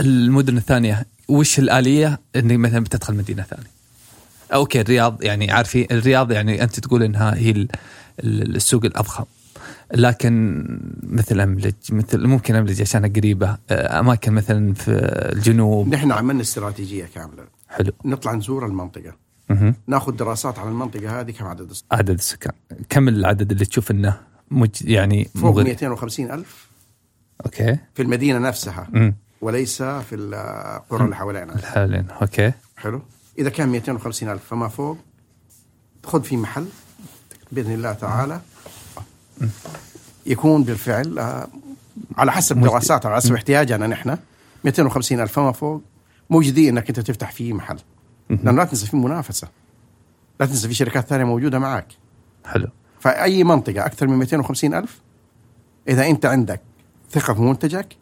المدن الثانية وش الآلية إنك مثلا بتدخل مدينة ثانية؟ أوكي الرياض يعني عارفين الرياض يعني أنت تقول إنها هي ال- ال- السوق الأضخم. لكن مثل املج مثل ممكن املج عشانها قريبة آه، أماكن مثلا في الجنوب. نحن عملنا استراتيجية كاملة. حلو. نطلع نزور المنطقة. مهم. ناخذ دراسات على المنطقة هذه كم عدد السكان؟ عدد السكان. كم العدد اللي تشوف إنه مج... يعني فوق مغري؟ 250 ألف. أوكي. في المدينة نفسها. امم وليس في القرى اللي حوالينا. حاليا أوكي. حلو. إذا كان 250 ألف فما فوق خذ في محل بإذن الله تعالى. يكون بالفعل آه، على حسب مجدي. دراسات على حسب احتياجنا نحن. 250 ألف فما فوق موجودين إنك أنت تفتح فيه محل. لأنه لا تنسى في منافسة. لا تنسى في شركات ثانية موجودة معك حلو. فأي منطقة أكثر من 250 ألف إذا أنت عندك ثقة في منتجك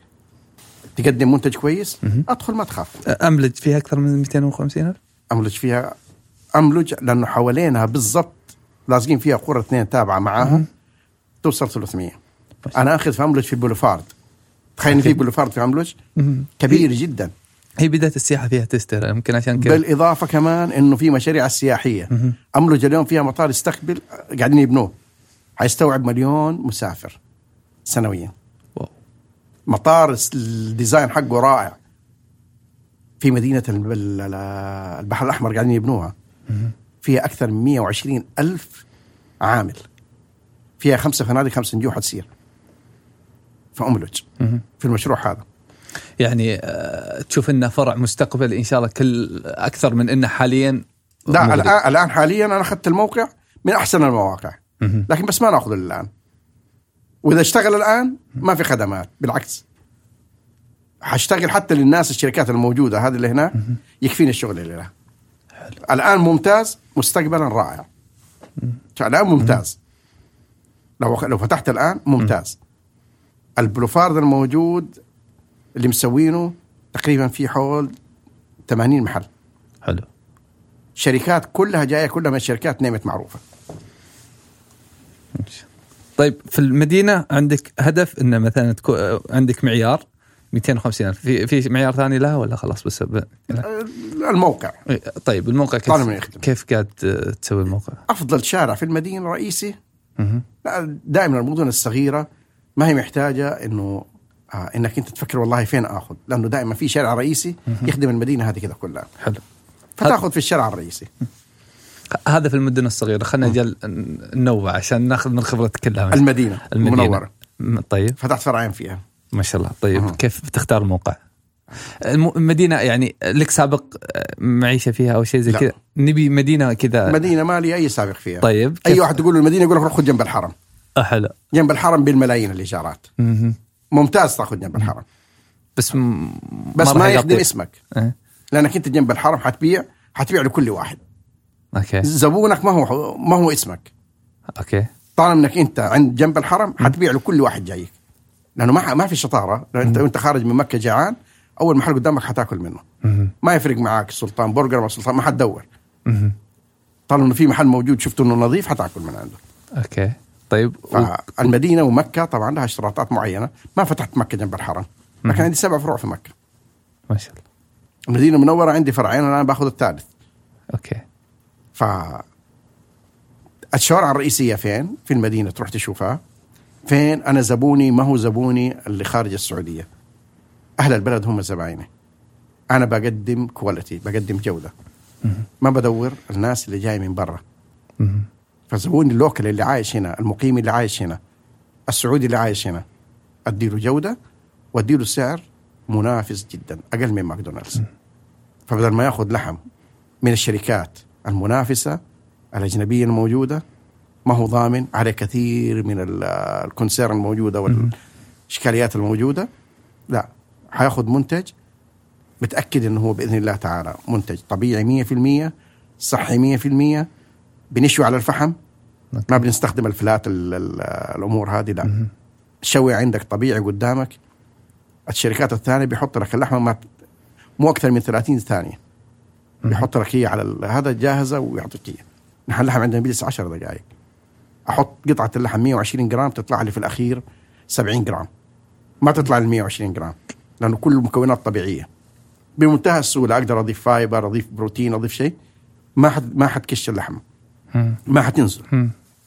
تقدم منتج كويس. أدخل ما تخاف. أملج فيها أكثر من 250 ألف؟ أملج فيها أملج لأنه حوالينها بالضبط لازقين فيها قرى اثنين تابعة معاها. توصل 300 أنا أخذ في أملج في بوليفارد. تخيل في. بوليفارد في أملج. كبير جدا. هي بداية السياحة فيها تستر يمكن عشان كذا بالإضافة كمان إنه في مشاريع السياحيه. أملج اليوم فيها مطار يستقبل قاعدين يبنوه. حيستوعب مليون مسافر سنويا. wow. مطار ال design حقه رائع. في مدينة الب- ال- ال- البحر الأحمر قاعدين يبنوها. فيها أكثر من 120 ألف عامل فيها خمسة فنادق خمس نجوم حتصير فأملج. في المشروع هذا يعني آه، تشوف إنه فرع مستقبل إن شاء الله كل أكثر من إنه حاليا لا مغري. الآن, الآن حاليا أنا أخذت الموقع من أحسن المواقع. لكن بس ما نأخذه الآن وإذا اشتغل الآن ما في خدمات بالعكس حاشتغل حتى للناس الشركات الموجودة هذه اللي هناك يكفيني الشغل اللي له. الآن ممتاز مستقبلا رائع. الآن ممتاز. لو لو فتحت الآن ممتاز. البلوفارد الموجود اللي مسوينه تقريبا في حول 80 محل. حلو. شركات كلها جاية كلها من الشركات نيمت معروفة. طيب في المدينة عندك هدف إن مثلا تكو... آه، عندك معيار؟ 250 ألف. في في معيار ثاني لها ولا خلاص بس ب... لا. الموقع. إيه، طيب الموقع كيف طالما يخدم. كيف قاعد آه، تسوي الموقع؟ أفضل شارع في المدينة الرئيسي. دائما المدن الصغيرة ما هي محتاجة إنه آه إنك أنت تفكر والله فين آخذ. لأنه دائما في شارع رئيسي يخدم المدينة هذه كذا كلها. حلو. فتاخذ في الشارع الرئيسي. هذا في المدن الصغيرة. خلينا نجل ننوع عشان ناخذ من خبرتك كلها. المدينة, المدينة. المنورة. طيب. فتحت فرعين فيها. ما شاء الله. طيب أها. كيف بتختار الموقع؟ الم- المدينة يعني لك سابق آه، معيشة فيها أو شيء زي. كذا؟ نبي مدينة كذا. مدينة ما لي أي سابق فيها. طيب أي كيف- واحد تقول له المدينة يقول لك روح خذ جنب الحرم. آه، حلو. جنب الحرم بالملايين الإيجارات. مهم. ممتاز تاخذ جنب الحرم. بس م... بس ما يخدم اسمك. إيه. لأنك أنت جنب الحرم حتبيع حتبيع لكل واحد. أوكي. زبونك ما هو ما هو اسمك. أوكي. طالما إنك أنت عند جنب الحرم حتبيع لكل واحد جايك. لأنه ما ما في شطارة. انت وانت خارج من مكة جيعان أول محل قدامك حتاكل منه. ما يفرق معاك سلطان برجر ولا سلطان ما حتدور. طالما انه في محل موجود شفته إنه نظيف حتاكل من عنده. okay. طيب و... فالمدينه ومكة طبعا لها اشتراطات معينة. ما فتحت مكة جنب الحرم. لكن عندي سبع فروع في مكة. ما شاء الله. المدينة المنورة عندي فرعين أنا باخذ الثالث. okay. ف الشوارع الرئيسية فين؟ في المدينة تروح تشوفها. فين؟ أنا زبوني ما هو زبوني؟ اللي خارج السعودية. أهل البلد هم زبايني. أنا بقدم quality بقدم جودة. ما بدور الناس اللي جاي من برا. فزبوني ال local اللي عايش هنا المقيم اللي عايش هنا السعودي اللي عايش هنا. أديله جودة وأديله سعر منافس جدا أقل من ماكدونالدز. فبدل ما ياخذ لحم من الشركات المنافسة الأجنبية الموجودة ما هو ضامن عليه كثير من ال- ال concern الموجودة والاشكاليات الموجودة. لا حياخذ منتج متأكد إنه هو بإذن الله تعالى منتج طبيعي 100% صحي 100% بنشوي على الفحم. ما بنستخدم الفلات ال- ال- الأمور هذه لا. الشوي عندك طبيعي قدامك. الشركات الثانية بيحط لك اللحمة ما مو أكثر من 30 ثانية. بيحط لك هي على هذا جاهزة ويعطيك هي. نحن اللحم عندنا بيجلس 10 دقائق أحط قطعة اللحم 120 جرام تطلع لي في الأخير 70 جرام. ما تطلع لي 120 جرام لأنه كل المكونات طبيعية. بمنتهى السهولة أقدر أضيف fiber أضيف بروتين أضيف شيء. ما حد ما حتكش اللحم. ما حتنزل.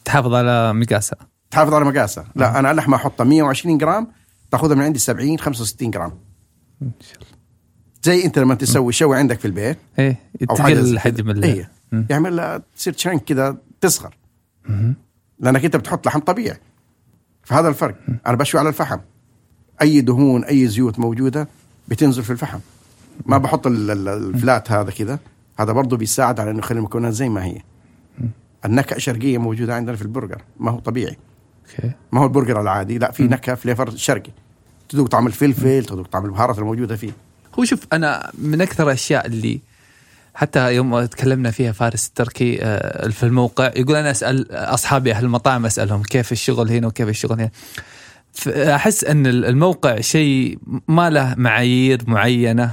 تحافظ على مقاسها. تحافظ على مقاسها. لا أنا اللحمة أحطها 120 جرام تاخذها من عندي 70 65 جرام. إن شاء الله. زي أنت لما تسوي شوي عندك في البيت. إيه تقل حجم. مم. يعمل لها تصير shrink كذا تصغر. لأنك أنت بتحط لحم طبيعي. فهذا الفرق. أنا بشوي على الفحم. أي دهون أي زيوت موجودة بتنزل في الفحم. ما بحط ال- ال- ال flat هذا كذا. هذا برضه بيساعد على إنه يخلي المكونات زي ما هي. النكهة الشرقية موجودة عندنا في البرجر. ما هو طبيعي. ما هو البرجر العادي. لا في نكهة flavor شرقي. تذوق طعم الفلفل تذوق طعم البهارات الموجودة فيه. هو شوف أنا من أكثر الأشياء اللي حتى يوم تكلمنا فيها فارس التركي آه، في الموقع يقول أنا أسأل أصحابي أهل المطاعم أسألهم كيف الشغل هنا وكيف الشغل هنا. أحس أن الموقع شيء ما له معايير معينة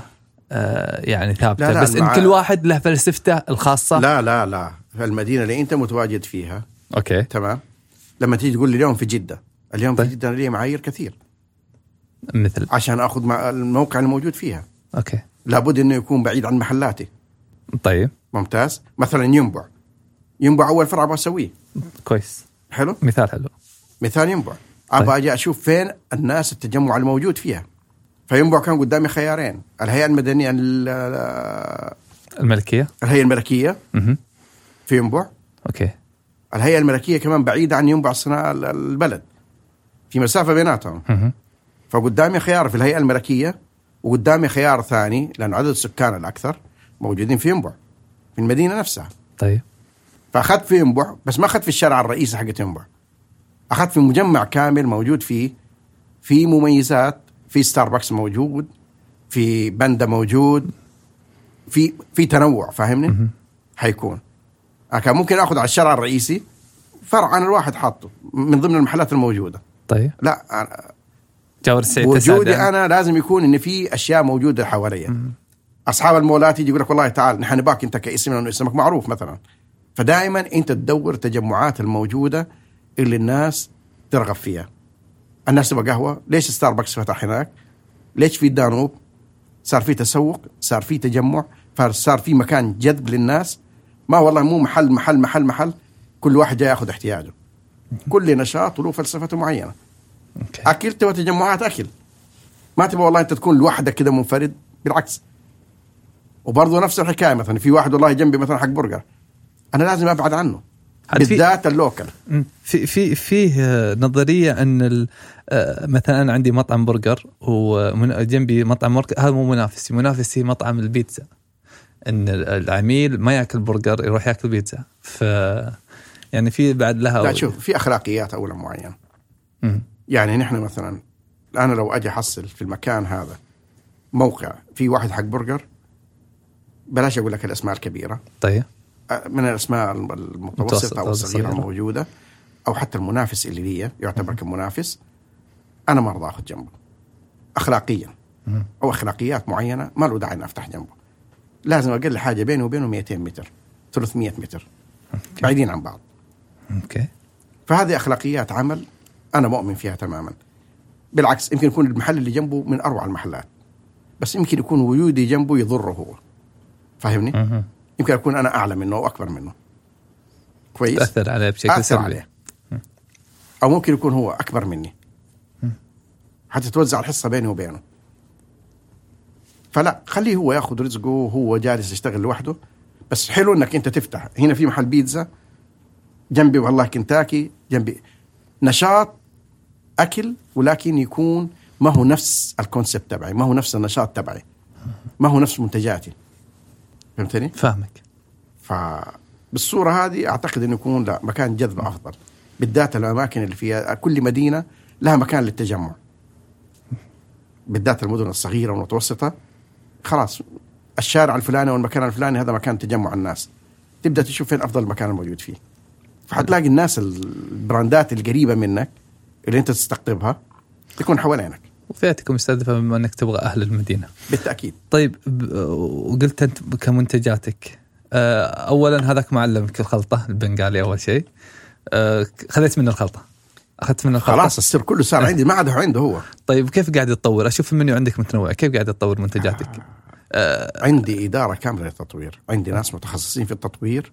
آه، يعني ثابتة. لا، لا، بس إن كل واحد له فلسفته الخاصة. لا لا لا. في المدينة اللي أنت متواجد فيها okay. تمام؟ لما تيجي تقول لي اليوم في جدة اليوم طيب. في جده لي معايير كثير. مثل. عشان أخذ مع الموقع الموجود فيها. okay. لابد إنه يكون بعيد عن محلاتي. طيب. ممتاز. مثلا ينبع. ينبع أول فرع أبغى أسويه. كويس. حلو؟ مثال حلو. مثال ينبع. طيب. أبغى أجي أشوف فين الناس التجمع الموجود فيها. فينبع كان قدامي خيارين. الهيئة المدنية ال- الملكية. الهيئة الملكية. أها في ينبع أوكي. الهيئة الملكية كمان بعيدة عن ينبع صناعه ال- البلد. في مسافة بيناتهم. أها فقدامي خيار في الهيئة الملكية وقدامي خيار ثاني لأنه عدد السكان الأكثر. موجودين في ينبع في المدينة نفسها. طيب. فاخذت في ينبع بس ما اخذت في الشارع الرئيسي حق ينبع. اخذت في مجمع كامل موجود فيه في مميزات في ستاربكس موجود في بندا موجود في في تنوع فاهمني؟ حيكون. كان ممكن آخذ على الشارع الرئيسي فرع أنا الواحد حاطه من ضمن المحلات الموجودة. طيب. لا أنا جاور وجودي يعني. أنا لازم يكون إن في أشياء موجودة حواليا. أصحاب المولات يجي يقول لك والله تعال نحن نباك أنت كاسم لأنه اسمك معروف مثلا. فدائما أنت تدور التجمعات الموجودة اللي الناس ترغب فيها. الناس تبغى قهوة ليش ستاربكس فتح هناك؟ ليش في الدانوب صار في تسوق صار في تجمع فصار في مكان جذب للناس. ما والله مو محل محل محل محل. كل واحد جاي ياخذ احتياجه. كل نشاط له فلسفته معينة. أكل تبغى تجمعات أكل. ما تبغى والله أنت تكون لوحدك كده منفرد. بالعكس. وبرضه نفس الحكاية مثلا في واحد والله جنبي مثلا حق برجر. أنا لازم أبعد عنه. بالذات ال local. في في فيه نظرية أن آه، مثلا أنا عندي مطعم برجر وجنبي مطعم برجر هذا مو منافسي. منافسي مطعم البيتزا. أن ال- العميل ما يأكل برجر يروح يأكل بيتزا. ف يعني في بعد لها لا شوف في أخلاقيات اولا معينة. يعني نحن مثلا أنا لو أجي أحصل في المكان هذا موقع في واحد حق برجر بلاش أقول لك الأسماء الكبيرة. طيب. من الأسماء المتوسطة أو الصغيرة. الموجودة أو حتى المنافس اللي لي يعتبر كمنافس أنا ما أرضى آخذ جنبه. اخلاقيا. أو أخلاقيات معينة ما له داعي إني أفتح جنبه. لازم أقل حاجة بيني وبينه 200 متر 300 متر. بعيدين عن بعض. أوكي. فهذه أخلاقيات عمل أنا مؤمن فيها تماما. بالعكس يمكن يكون المحل اللي جنبه من أروع المحلات. بس يمكن يكون وجودي جنبه يضره هو. فاهمني؟ يمكن أكون أنا أعلى منه أو أكبر منه. كويس؟ تأثر عليه بشكل سلبي. عليه. أو ممكن يكون هو أكبر مني. حتتوزع الحصة بيني وبينه. فلا خليه هو ياخذ رزقه وهو جالس يشتغل لوحده. بس حلو إنك أنت تفتح. هنا في محل بيتزا. جنبي والله كنتاكي. جنبي. نشاط أكل ولكن يكون ما هو نفس الكونسبت تبعي. ما هو نفس النشاط تبعي. ما هو نفس منتجاتي. فهمتني؟ فاهمك. فبالصوره هذه أعتقد إنه يكون لا مكان جذب أفضل. بالذات الأماكن اللي فيها كل مدينة لها مكان للتجمع. بالذات المدن الصغيرة والمتوسطة. خلاص الشارع الفلاني والمكان الفلاني هذا مكان تجمع الناس. تبدأ تشوف فين أفضل مكان الموجود فيه. فحتلاقي الناس البراندات القريبة منك اللي أنت تستقطبها تكون حوالينك. وفئتكم مستهدفة بما أنك تبغى أهل المدينة. بالتأكيد. طيب وقلت أنت كمنتجاتك آه، اولا هذاك معلمك الخلطة البنغالي أول شيء. آه، خذيت منه الخلطة. أخذت منه الخلطة. خلاص السر كله صار عندي ما عاد عنده هو. طيب كيف قاعد تطور أشوف المنيو عندك متنوع. كيف قاعد تطور منتجاتك؟ آه، عندي إدارة كاملة للتطوير. عندي ناس متخصصين في التطوير.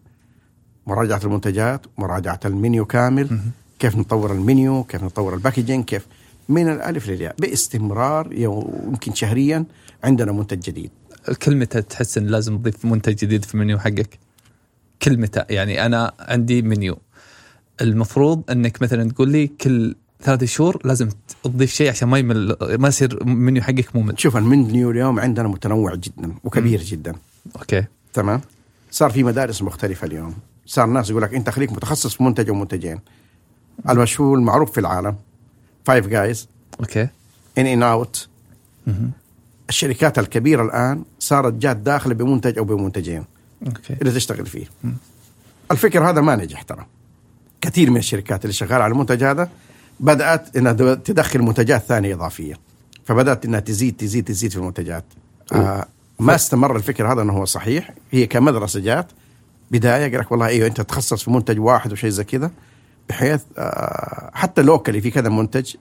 مراجعة المنتجات مراجعة المنيو كامل. كيف نطور المنيو؟ كيف نطور الباكجينج كيف من الألف للياء باستمرار يمكن شهريا عندنا منتج جديد. كل متى تحس إن لازم تضيف منتج جديد في المنيو حقك؟ كلمته يعني أنا عندي منيو. المفروض إنك مثلا تقول لي كل ثلاث شهور لازم تضيف شيء عشان ما يمل ما يصير منيو حقك ممل شوف المنيو اليوم عندنا متنوع جدا وكبير جدا. okay. تمام؟ صار في مدارس مختلفة اليوم. صار الناس يقول لك أنت خليك متخصص في منتج أو منتجين. المشهور المعروف في العالم. Five Guys okay In-N-Out. الشركات الكبيرة الآن صارت جات داخلة بمنتج أو بمنتجين. أوكي اللي تشتغل فيه. الفكر هذا ما نجح ترى. كثير من الشركات اللي شغالة على المنتج هذا بدأت إنها تدخل منتجات ثانية إضافية. فبدأت إنها تزيد تزيد تزيد في المنتجات. آه ما استمر الفكر هذا إنه هو صحيح. هي كمدرسة جات. بداية قال لك والله أيوه أنت تخصص في منتج واحد وشيء زي كذا. بحيث آه حتى لوكالي في كذا منتج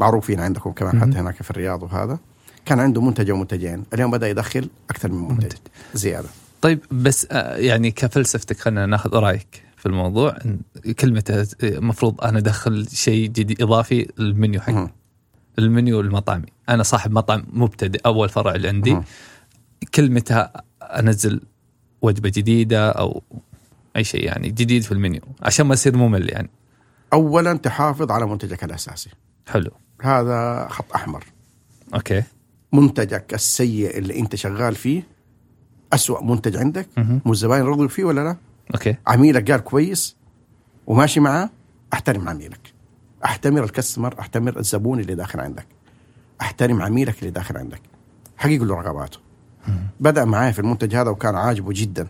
معروفين عندكم كمان حتى هناك في الرياض وهذا كان عنده منتج أو منتجين. اليوم بدأ يدخل أكثر من منتج زيادة. طيب بس آه، يعني كفلسفتك خلينا ناخذ رأيك في الموضوع. إن كلمة المفروض أنا أدخل شيء جديد إضافي المنيو حق. المنيو المطعمي. أنا صاحب مطعم مبتدئ أول فرع اللي عندي. كلمتها أنزل وجبة جديدة أو أي شيء يعني جديد في المنيو عشان ما يصير ممل يعني. اولا تحافظ على منتجك الأساسي. حلو. هذا خط أحمر. okay. منتجك السيء اللي أنت شغال فيه أسوأ منتج عندك مهم. والزباين رضوا فيه ولا لا؟ okay. عميلك قال كويس وماشي معاه أحترم عميلك. أحترم ال customer أحتمر الزبون اللي داخل عندك. أحترم عميلك اللي داخل عندك. حقيق له رغباته. بدأ معايا في المنتج هذا وكان عاجبه جدا.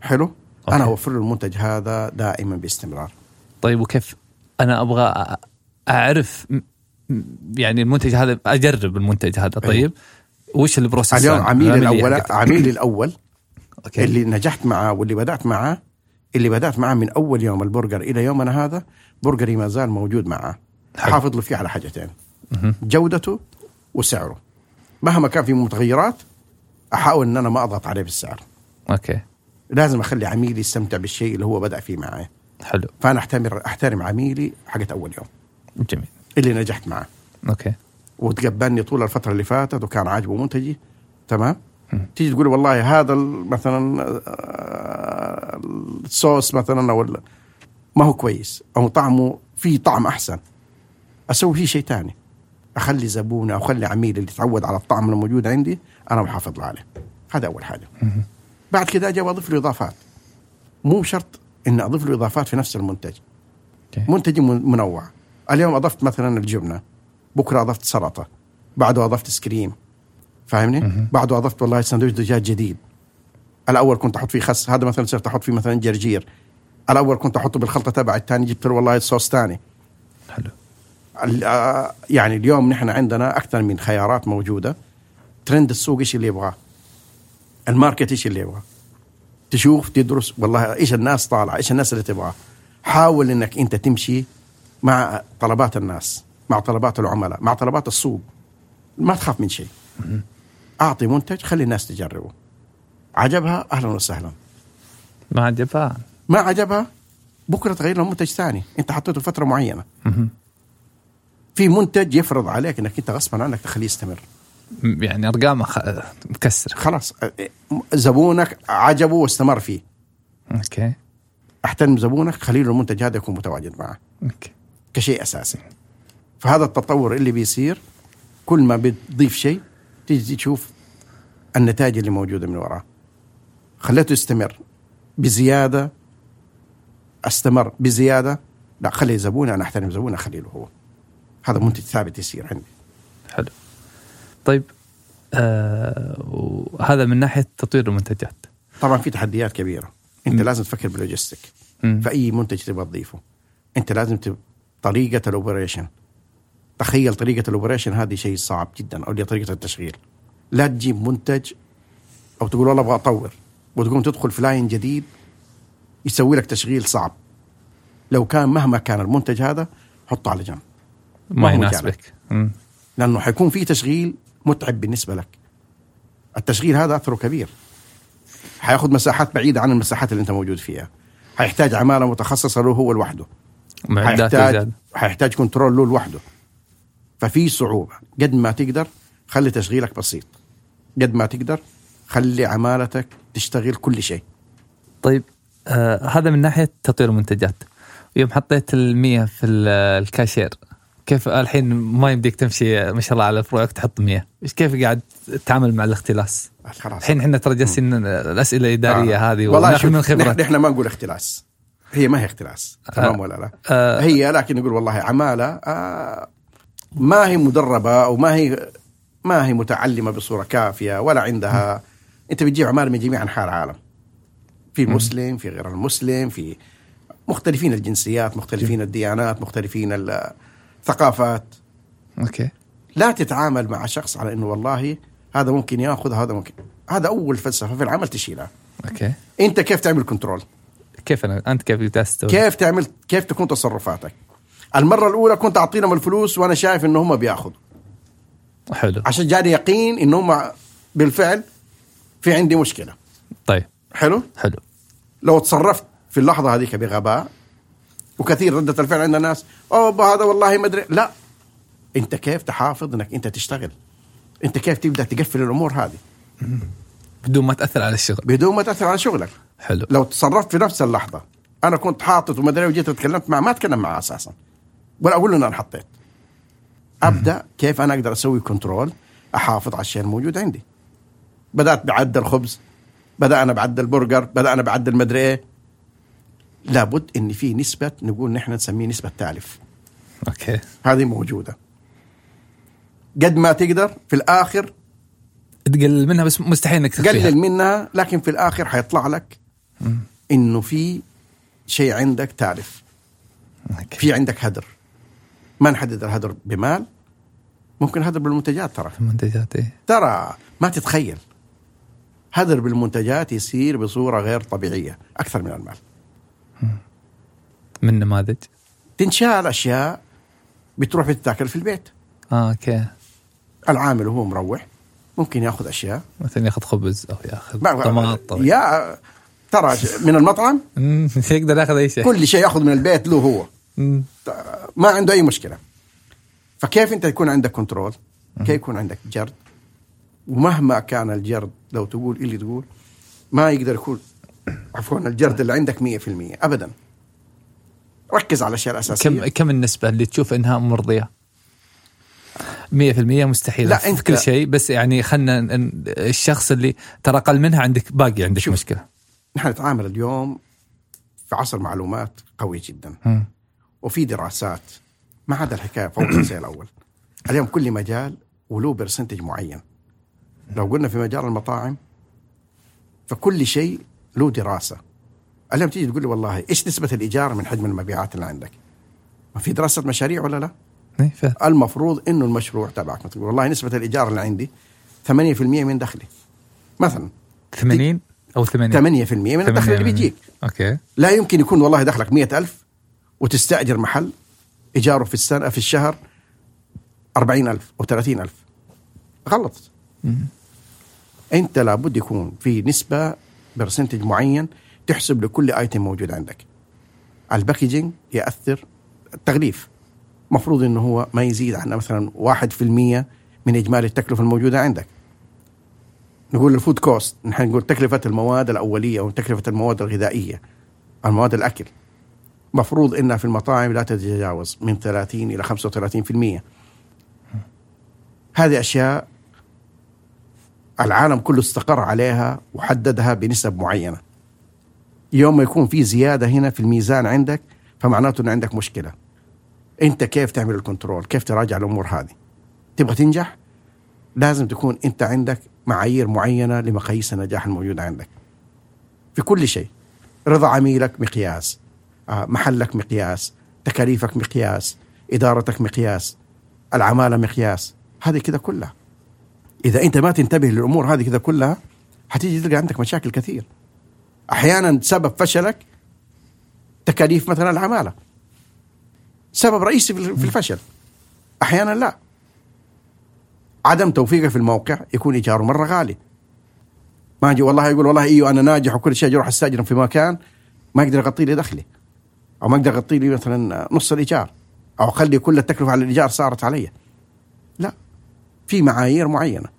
حلو؟ أنا okay. أوفر له المنتج هذا دائما باستمرار. طيب وكيف؟ أنا أبغى أعرف يعني المنتج هذا أجرب المنتج هذا. طيب وش ال process؟ اليوم؟ عميلي الأول؟ عميلي الأول okay. اللي نجحت معاه واللي بدأت معاه اللي بدأت معاه من أول يوم البرجر إلى يومنا هذا برجري ما زال موجود معاه. حافظ له فيه على حاجتين. جودته وسعره. مهما كان في متغيرات أحاول إن أنا ما أضغط عليه بالسعر. okay. لازم أخلي عميلي يستمتع بالشيء اللي هو بدأ فيه معي. حلو. فأنا احترم أحترم عميلي حقت أول يوم. جميل. اللي نجحت معاه okay. وتقبلني طول الفترة اللي فاتت وكان عاجبه. منتجي تمام. تيجي تقول والله هذا مثلا آه، الصوص مثلا أو ما هو كويس أو طعمه فيه طعم أحسن. أسوي فيه شيء ثاني أخلي زبوني أو أخلي عميلي اللي تعود على الطعم الموجود عندي أنا محافظ له عليه. هذا أول حاجة. بعد كده أجي أضيف له اضافات مو شرط إني أضيف له اضافات في نفس المنتج. okay. منتجي من- منوع. اليوم أضفت مثلا الجبنة بكرة أضفت سلطة بعده أضفت ice cream فاهمني؟ مهم. بعده أضفت والله سندويش دجاج جديد. الأول كنت أحط فيه خس هذا مثلا صرت أحط فيه مثلا جرجير. الأول كنت أحطه بالخلطة تبع الثاني جبت له والله صوص ثاني. حلو. آه، يعني اليوم نحن عندنا أكثر من خيارات موجودة. ترند السوق إيش اللي يبغاه؟ الماركت إيش اللي يبغاه تشوف تدرس. والله إيش الناس طالعه إيش الناس اللي تبغاه حاول إنك أنت تمشي مع طلبات الناس مع طلبات العملاء مع طلبات السوق. ما تخاف من شيء. أعطي منتج خلي الناس تجربه. عجبها؟ أهلا وسهلا. ما عجبها؟ ما عجبها؟ بكرة تغير له منتج ثاني. أنت حطيته فتره معينة. في منتج يفرض عليك إنك أنت غصبا عنك تخليه يستمر. يعني ارقامه. مكسر. خلاص زبونك عجبه واستمر فيه. okay. أحترم زبونك خلي له المنتج هذا يكون متواجد معه. okay. كشيء أساسي. فهذا التطور اللي بيصير كل ما بتضيف شيء تيجي تشوف النتائج اللي موجودة من وراه. خليته يستمر. بزيادة أستمر بزيادة. لا خلي زبوني أنا أحترم زبوني اخلي له هو. هذا منتج ثابت يصير عندي. حلو. طيب آه وهذا من ناحية تطوير المنتجات. طبعا في تحديات كبيرة. أنت مم. لازم تفكر بال logistic. في اي منتج تبغى تضيفه. أنت لازم تب... طريقة ال operation. تخيل طريقة ال operation هذه شيء صعب جدا أو طريقة التشغيل. لا تجيب منتج أو تقول والله أبغى أطور وتقوم تدخل في line جديد يسوي لك تشغيل صعب. لو كان مهما كان المنتج هذا حطه على جنب. ما يناسبك. لأنه حيكون في تشغيل متعب بالنسبة لك. التشغيل هذا أثره كبير. حيأخذ مساحات بعيدة عن المساحات اللي أنت موجود فيها. حيحتاج عمالة متخصصة له هو لوحده. حيحتاج. حيحتاج control له لوحده. ففي صعوبة. قد ما تقدر خلي تشغيلك بسيط. قد ما تقدر خلي عمالتك تشتغل كل شيء. طيب آه هذا من ناحية تطوير المنتجات. يوم حطيت المية في ال- الكاشير كيف الحين ما يمديك تمشي ما شاء الله على فروعك تحط 100 إيش كيف قاعد تتعامل مع الاختلاس؟ خلاص. الحين إحنا ترى جالسين الأسئلة الاداريه آه. هذه والله من خبرة. نحن ما نقول اختلاس. هي ما هي اختلاس. تمام ولا لا؟ آه. هي لكن نقول والله عمالة آه ما هي مدربة أو ما هي ما هي متعلمة بصورة كافية ولا عندها أنت بتجيب عماله من جميع أنحاء العالم. في مسلم في غير المسلم في مختلفين الجنسيات مختلفين الديانات مختلفين الثقافات okay. لا تتعامل مع شخص على إنه والله هذا ممكن يأخذ هذا ممكن. هذا أول فلسفة في العمل تشيلها. okay. أنت كيف تعمل control كيف أنا؟ أنت كيف تستوي كيف تعمل؟ كيف تكون تصرفاتك؟ المرة الأولى كنت أعطيهم الفلوس وأنا شايف ان هم بيأخذوا. حلو. عشان جاني يقين ان هم بالفعل في عندي مشكلة. طيب. حلو؟ حلو. لو تصرفت في اللحظة هذيك بغباء وكثير ردة الفعل عند الناس. أوه هذا والله ما أدري. لا. أنت كيف تحافظ إنك أنت تشتغل؟ أنت كيف تبدأ تقفل الأمور هذه؟ بدون ما تأثر على الشغل. بدون ما تأثر على شغلك. حلو. لو تصرفت في نفس اللحظة أنا كنت حاطط وما أدري وجيت اتكلمت معه ما أتكلم معه أساسا. ولا أقول له ان أنا حطيت. أبدأ كيف أنا أقدر أسوي control أحافظ على الشيء الموجود عندي. بدأت بعد خبز بدانا بعد البرجر بدانا بعد المدري إيه. لابد إن في نسبة نقول نحن نسميه نسبة تالف okay. هذه موجودة. قد ما تقدر في الآخر تقلل منها بس مستحيل إنك تخفيها. قلل منها لكن في الآخر حيطلع لك إنه في شيء عندك تالف أوكي. في عندك هدر. ما نحدد الهدر بمال ممكن هدر بالمنتجات ترى. المنتجات إيه. ترى ما تتخيل. هدر بالمنتجات يصير بصورة غير طبيعية أكثر من المال. من نماذج؟ تنشال أشياء بتروح بتأكل في البيت. آه okay. العامل وهو مروح ممكن ياخذ أشياء. مثلا ياخذ خبز أو ياخذ ما- طماط يا ترى من المطعم؟ يقدر ياخذ أي شيء. كل شيء ياخذ من البيت له هو. ما عنده أي مشكلة. فكيف أنت يكون عندك control كيف يكون عندك جرد؟ ومهما كان الجرد لو تقول اللي تقول ما يقدر يكون عفوا الجرد اللي عندك 100% ابدا. ركز على الأشياء الأساسية. كم كم النسبة اللي تشوف إنها مرضية؟ 100% مستحيل لا، أنت- كل شيء بس يعني خلنا الشخص اللي ترى أقل منها عندك باقي عندك شوف. مشكلة. نحن نتعامل اليوم في عصر معلومات قوي جدا. مم. وفي دراسات ما عدا الحكاية فوق زي الأول. اليوم كل مجال وله برسنتج معين. لو قلنا في مجال المطاعم فكل شيء له دراسة. اليوم تيجي تقول لي والله إيش نسبة الإيجار من حجم المبيعات اللي عندك؟ ما في دراسة مشاريع ولا لا؟ إيه،. المفروض إنه المشروع تبعك تقول والله نسبة الإيجار اللي عندي 8% من دخلي. مثلا. 80 أو 80 8% من الدخل اللي بيجيك. أوكي. لا يمكن يكون والله دخلك مئة ألف وتستأجر محل إيجاره في السنة في الشهر أربعين ألف أو ثلاثين ألف. غلط. أنت لابد يكون في نسبة percentage معين تحسب لكل item موجود عندك. ال packaging يأثر التغليف. مفروض إنه هو ما يزيد عن مثلا واحد في المية من إجمالي التكلفة الموجودة عندك. نقول ال food cost نحن نقول تكلفة المواد الأولية أو تكلفة المواد الغذائية المواد الأكل. مفروض انها في المطاعم لا تتجاوز من 30 إلى 35% هذه أشياء العالم كله استقر عليها وحددها بنسب معينة. يوم ما يكون في زيادة هنا في الميزان عندك فمعناته إن عندك مشكلة. أنت كيف تعمل الكنترول؟ كيف تراجع الأمور هذه؟ تبغى تنجح؟ لازم تكون أنت عندك معايير معينة لمقاييس النجاح الموجوده عندك. في كل شيء. رضا عميلك مقياس. آه، محلك مقياس. تكاليفك مقياس. إدارتك مقياس. العمالة مقياس. هذه كذا كلها. إذا أنت ما تنتبه للأمور هذه كذا كلها حتيجي تلقى عندك مشاكل كثير. أحيانا سبب فشلك تكاليف مثلا العمالة. سبب رئيسي في الفشل. أحيانا لا. عدم توفيقك في الموقع يكون إيجاره مرة غالي. ما أجي والله يقول والله إيوه أنا ناجح وكل شيء أروح استاجر في مكان ما يقدر يغطي لي دخلي أو ما يقدر يغطي لي مثلا نص الإيجار. أو أخلي كل التكلفة على الإيجار صارت علي. لا. في معايير معينة.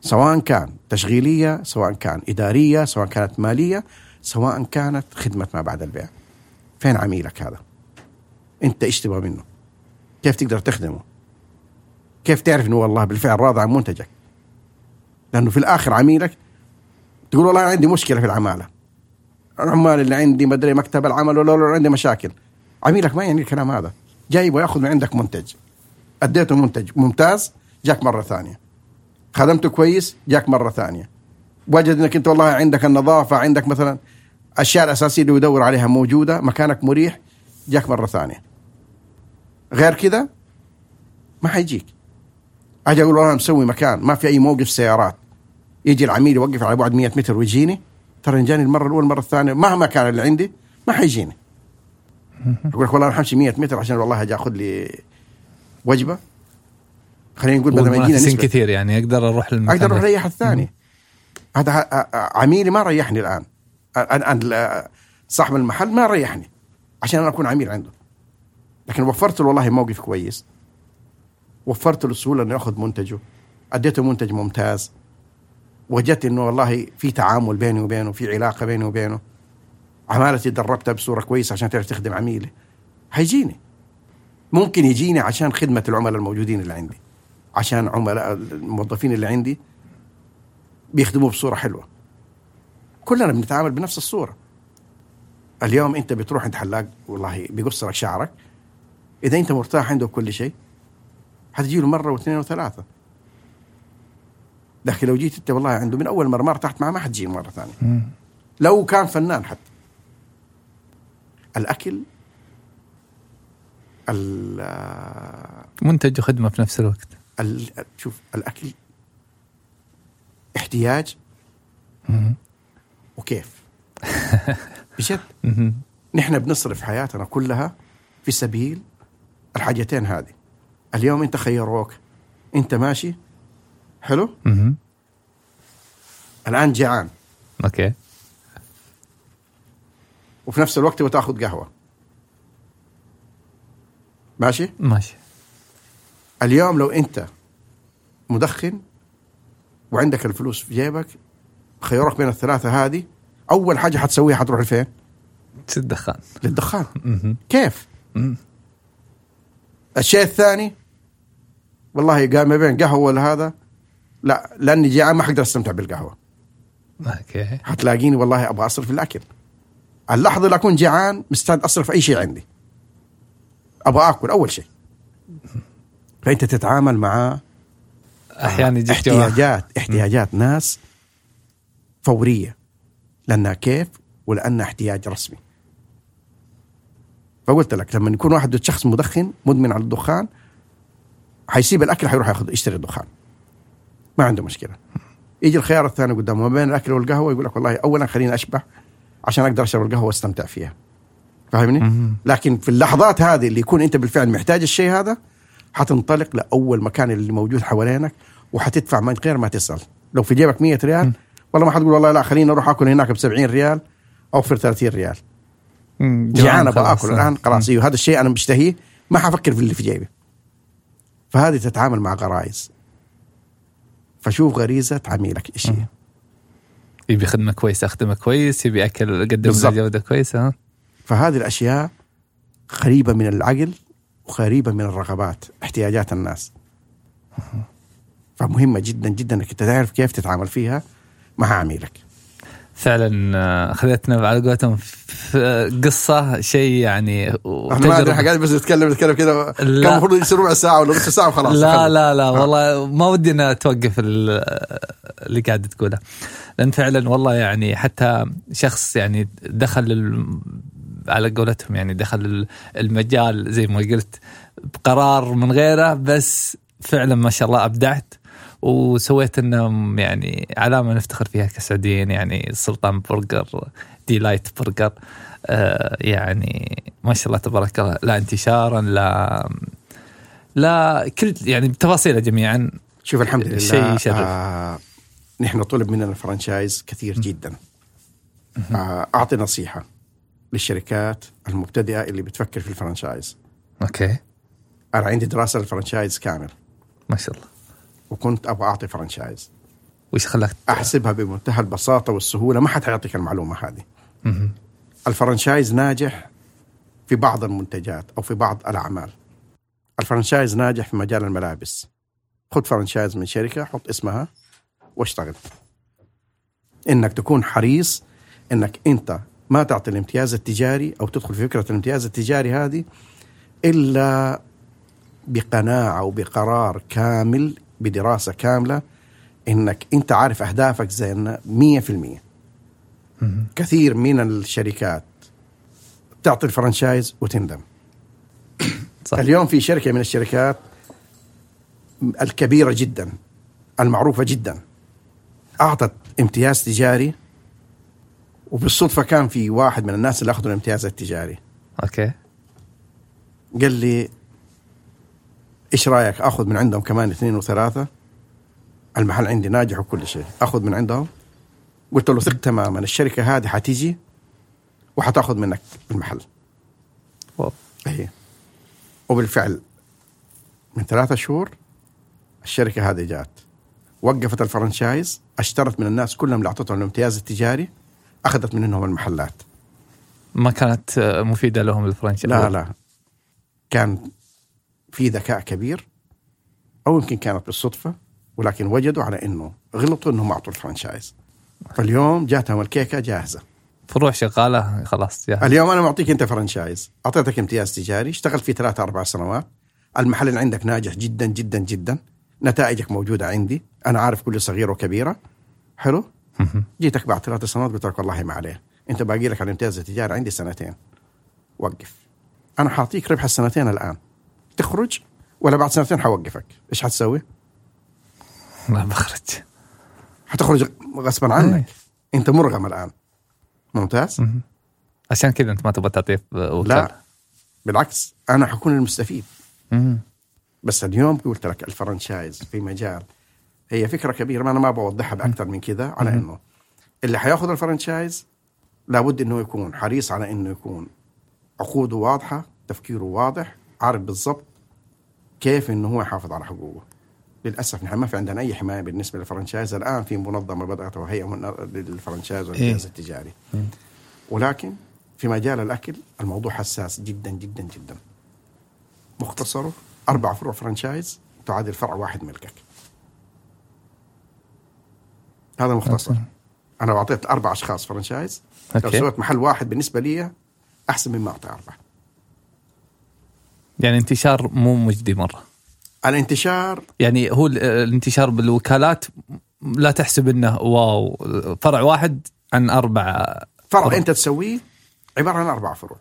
سواء كان تشغيلية سواء كان إدارية سواء كانت مالية سواء كانت خدمة ما بعد البيع. فين عميلك هذا؟ أنت إيش تبغى منه؟ كيف تقدر تخدمه؟ كيف تعرف إنه والله بالفعل راضي عن منتجك؟ لأنه في الآخر عميلك تقول والله أنا عندي مشكلة في العمالة. العمال اللي عندي ما أدري مكتب العمل ولا ولا عندي مشاكل. عميلك ما يعني الكلام هذا. جاي وياخذ من عندك منتج. أديته منتج ممتاز جاك مرة ثانية. خدمته كويس جاك مرة ثانية. وجد إنك أنت والله عندك النظافة عندك مثلا الاشياء الأساسية اللي يدور عليها موجودة مكانك مريح جاك مرة ثانية. غير كذا ما حيجيك. أجي أقول والله أنا مسوي مكان ما في أي موقف سيارات. يجي العميل يوقف على بعد 100 متر ويجيني. ترى جاني المرة الأولى المرة الثانية مهما كان اللي عندي ما حيجيني. أقول لك والله أنا حمشي 100 متر عشان والله أجي أخذ لي وجبة. خلينا نقول بدل ما يجينا نسبة. كثير يعني أقدر أروح للمكان أقدر أروح. اريح الثاني هذا عميلي ما ريحني الآن. الان ال- صاحب المحل ما ريحني عشان أنا أكون عميل عنده. لكن وفرت له والله موقف كويس. وفرت له السهوله إنه يأخذ منتجه. أديته منتج ممتاز. وجدت إنه والله في تعامل بيني وبينه في علاقة بيني وبينه. عمالتي دربتها بصورة كويسة عشان تعرف تخدم عميلي. حيجيني ممكن يجيني عشان خدمة العملاء الموجودين اللي عندي. عشان عملاء الموظفين اللي عندي بيخدموه بصورة حلوة. كلنا بنتعامل بنفس الصورة. اليوم انت بتروح عند حلاق والله بيقص لك شعرك. إذا انت مرتاح عنده كل شيء حتجي له مرة واثنين وثلاثة. لكن لو جيت انت والله عنده من أول مره ما ارتحت معه ما حتجي مرة ثانية. لو كان فنان حتى. الأكل ال- منتج وخدمة في نفس الوقت. ال- شوف الأكل احتياج. وكيف؟ بجد. نحن بنصرف حياتنا كلها في سبيل الحاجتين هذه. اليوم أنت خيروك أنت ماشي. حلو. الآن جيعان أوكي. وفي نفس الوقت بتاخذ قهوة. ماشي؟ ماشي. اليوم لو انت مدخن وعندك الفلوس في جيبك خيروك بين الثلاثة هذه أول حاجة حتسويها حتروح لفين؟ للدخان. مم. كيف؟ الشيء الثاني والله قال ما بين قهوة ولا هذا لا لأني جيعان ما حقدر أستمتع بالقهوة. أوكي. حتلاقيني والله أبغى أصرف في الأكل. اللحظة اللي أكون جيعان مستعد أصرف أي شيء عندي. أبغى آكل أول شيء. فأنت تتعامل مع أحيانا يجيك. احتياجات احتياجات ناس فورية لانها كيف ولانها احتياج رسمي. فقلت لك لما يكون واحد شخص مدخن مدمن على الدخان حيسيب الأكل حيروح ياخذ يشتري الدخان. ما عنده مشكلة. يجي الخيار الثاني قدامه ما بين الأكل والقهوة يقول لك والله اولا خليني أشبع عشان أقدر أشرب القهوة وأستمتع فيها. فاهمني؟ لكن في اللحظات هذه اللي يكون أنت بالفعل محتاج الشيء هذا حتنطلق لأول مكان اللي موجود حوالينك وحتدفع من غير ما تسأل لو في جيبك 100 ريال والله ما حتقول والله لا خليني أروح آكل هناك ب 70 ريال اوفر 30 ريال مم. جيعان أبغى. آكل الآن خلاص أيوه هذا الشيء أنا بشتهيه ما حفكر في اللي في جيبي فهذه تتعامل مع غرائز فشوف غريزة عميلك إيش هي يبي خدمة كويسة اخدمه كويس يبي أكل أقدم بالضبط. جوده كويسه؟ فهذه الأشياء قريبة من العقل وقريبه من الرغبات احتياجات الناس فمهمة جدا جدا إنك أنت تعرف كيف تتعامل فيها مع عميلك فعلا آه، اخذتنا على قولتهم قصة شيء يعني إحنا ما ادري. قاعد بس نتكلم نتكلم كذا كان. المفروض يصير ربع ساعة ولا نص ساعة وخلاص لا خلص. لا لا. والله ما ودنا توقف ال- اللي قاعد تقوله لأن فعلا والله يعني حتى شخص يعني دخل على قولتهم يعني دخل ال- المجال زي ما قلت بقرار من غيره بس فعلا ما شاء الله أبدعت وسويت إنهم يعني علامة نفتخر فيها كسعوديين يعني سلطان برجر دي لايت برجر آه يعني ما شاء الله تبارك الله لا انتشارا لا لا كل يعني بتفاصيله جميعا. شوف الحمد لله شيء يشرف. آه نحن طلب مننا ال franchise كثير جدا. آه أعطي نصيحة. للشركات المبتدئة اللي بتفكر في ال franchise okay. أنا عندي دراسة لل franchise كامل. ما شاء الله. وكنت أبغى أعطي franchise وش خلاك؟ أحسبها بمنتهى البساطة والسهولة. ما حد حيعطيك المعلومة هذه. مهم. ال franchise ناجح في بعض المنتجات أو في بعض الأعمال. الفرنشايز ناجح في مجال الملابس. خذ فرنشايز من شركة حط اسمها واشتغل. إنك تكون حريص إنك أنت ما تعطي الامتياز التجاري أو تدخل في فكرة الامتياز التجاري هذه إلا بقناعة وبقرار كامل بدراسة كاملة إنك أنت عارف أهدافك زي 100% مهم. كثير من الشركات تعطي ال franchise وتندم. صح. اليوم في شركة من الشركات الكبيرة جدا المعروفة جدا أعطت امتياز تجاري وبالصدفة كان في واحد من الناس اللي أخذوا الامتياز التجاري. okay. قال لي إيش رأيك أخذ من عندهم كمان اثنين وثلاثة؟ المحل عندي ناجح وكل شيء. أخذ من عندهم. قلت له ثق تماما. الشركة هذه حتيجي وحتأخذ منك المحل. واو. إيه. وبالفعل من ثلاثة شهور الشركة هذه جات. وقفت الفرنشايز اشترت من الناس كلهم اللي أعطتهم الامتياز التجاري. أخذت منهم المحلات. ما كانت مفيدة لهم الفرنشايز لا لا. كان في ذكاء كبير أو يمكن كانت بالصدفة ولكن وجدوا على إنه غلطوا إنهم أعطوا الفرنشايز. فاليوم جاتهم الكيكة جاهزة. فروع شغاله خلاص يا اليوم أنا معطيك أنت فرنشايز. أعطيتك امتياز تجاري اشتغلت فيه ثلاثة أربع سنوات. المحل اللي عندك ناجح جدا جدا جدا. نتائجك موجودة عندي. أنا عارف كل صغيرة وكبيرة. حلو. جيتك بعد ثلاث سنوات قلت لك والله ما عليه. أنت باقي لك على الامتياز التجاري عندي سنتين. وقف. أنا حاعطيك ربح السنتين الآن. تخرج ولا بعد سنتين حوقفك. إيش حتسوي؟ ما بخرج حتخرج غصبا عنك. أنت مرغم الآن. ممتاز؟ مهم. عشان كذا أنت ما تبغى تعطيه لا. بالعكس أنا حكون المستفيد. مهم. بس اليوم قلت لك الفرنشايز في مجال هي فكرة كبيرة ما أنا ما بوضحها بأكثر من كذا على. إنه اللي حياخذ ال franchise لابد إنه يكون حريص على إنه يكون عقوده واضحة تفكيره واضح عارف بالضبط كيف إنه هو يحافظ على حقوقه للأسف نحن ما في عندنا أي حماية بالنسبة لل franchise الآن في منظمة بدأت وهي من لل franchise إيه. التجاري مم. ولكن في مجال الأكل الموضوع حساس جدا جدا جدا مختصره أربع فروع franchise تعادل فرع واحد ملكك هذا مختصر. okay. أنا لو أعطيت أربع أشخاص franchise. لو سويت محل واحد بالنسبة لي أحسن مما أعطي أربعة. يعني انتشار مو مجدي مرة. الانتشار يعني هو ال- الانتشار بالوكالات لا تحسب إنه wow. فرع واحد عن أربع فرع فروع. أنت تسويه عبارة عن أربع فروع.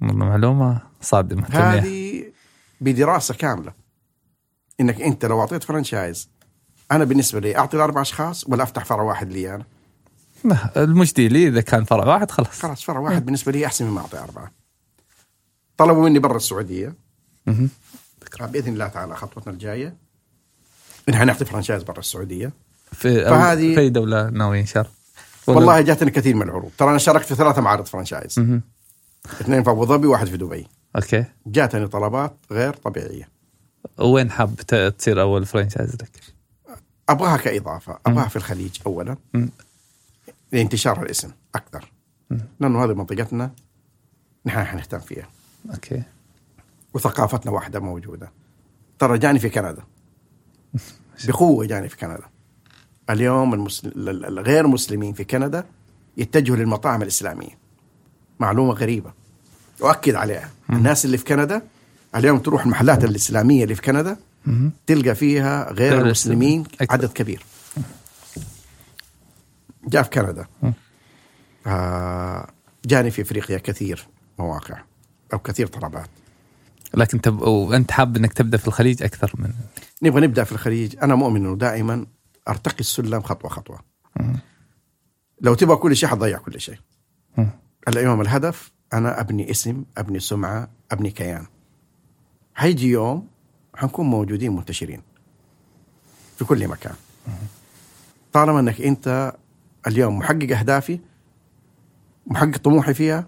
والله معلومة صادمة. هذه بدراسة كاملة. إنك أنت لو أعطيت franchise أنا بالنسبة لي أعطي لاربع أشخاص ولا أفتح فرع واحد لي أنا؟ لا، المجدي لي إذا كان فرع واحد خلاص. خلاص فرع واحد بالنسبة لي أحسن مما أعطي أربعة. طلبوا مني برا السعودية. مهم. بإذن الله تعالى خطوتنا الجاية. ان حنعطي franchise برا السعودية. في فهذه- في أي دولة ناويين؟ شر والله. جاتني كثير من العروض. ترى أنا شاركت في ثلاثة معارض franchise. مهم. اثنين في أبو ظبي وواحد في دبي. أوكي. جاتني طلبات غير طبيعية. وين حاب تصير أول franchise لك؟ أبغاها كإضافة أبغاها في الخليج اولا. لانتشار الاسم أكثر. لأنه هذه منطقتنا نحن حنهتم فيها. أوكي. وثقافتنا واحدة موجودة. ترى جاني في كندا. بقوة جاني في كندا. اليوم المسل... ال- الغير مسلمين في كندا يتجهوا للمطاعم الإسلامية. معلومة غريبة. وأكد عليها. الناس اللي في كندا اليوم تروح المحلات الإسلامية اللي في كندا. تلقى فيها غير المسلمين. عدد كبير جاء في كندا. آه جاني في أفريقيا كثير مواقع أو كثير طلبات لكن تب... وانت حاب إنك تبدأ في الخليج أكثر من نبغى نبدأ في الخليج أنا مؤمن إنه دائما أرتقي السلم خطوة خطوة. لو تبغى كل شيء حتضيع كل شيء. اليوم الهدف أنا أبني اسم أبني سمعة أبني كيان حيجي يوم حنكون موجودين منتشرين. في كل مكان. طالما إنك أنت اليوم محقق أهدافي محقق طموحي فيها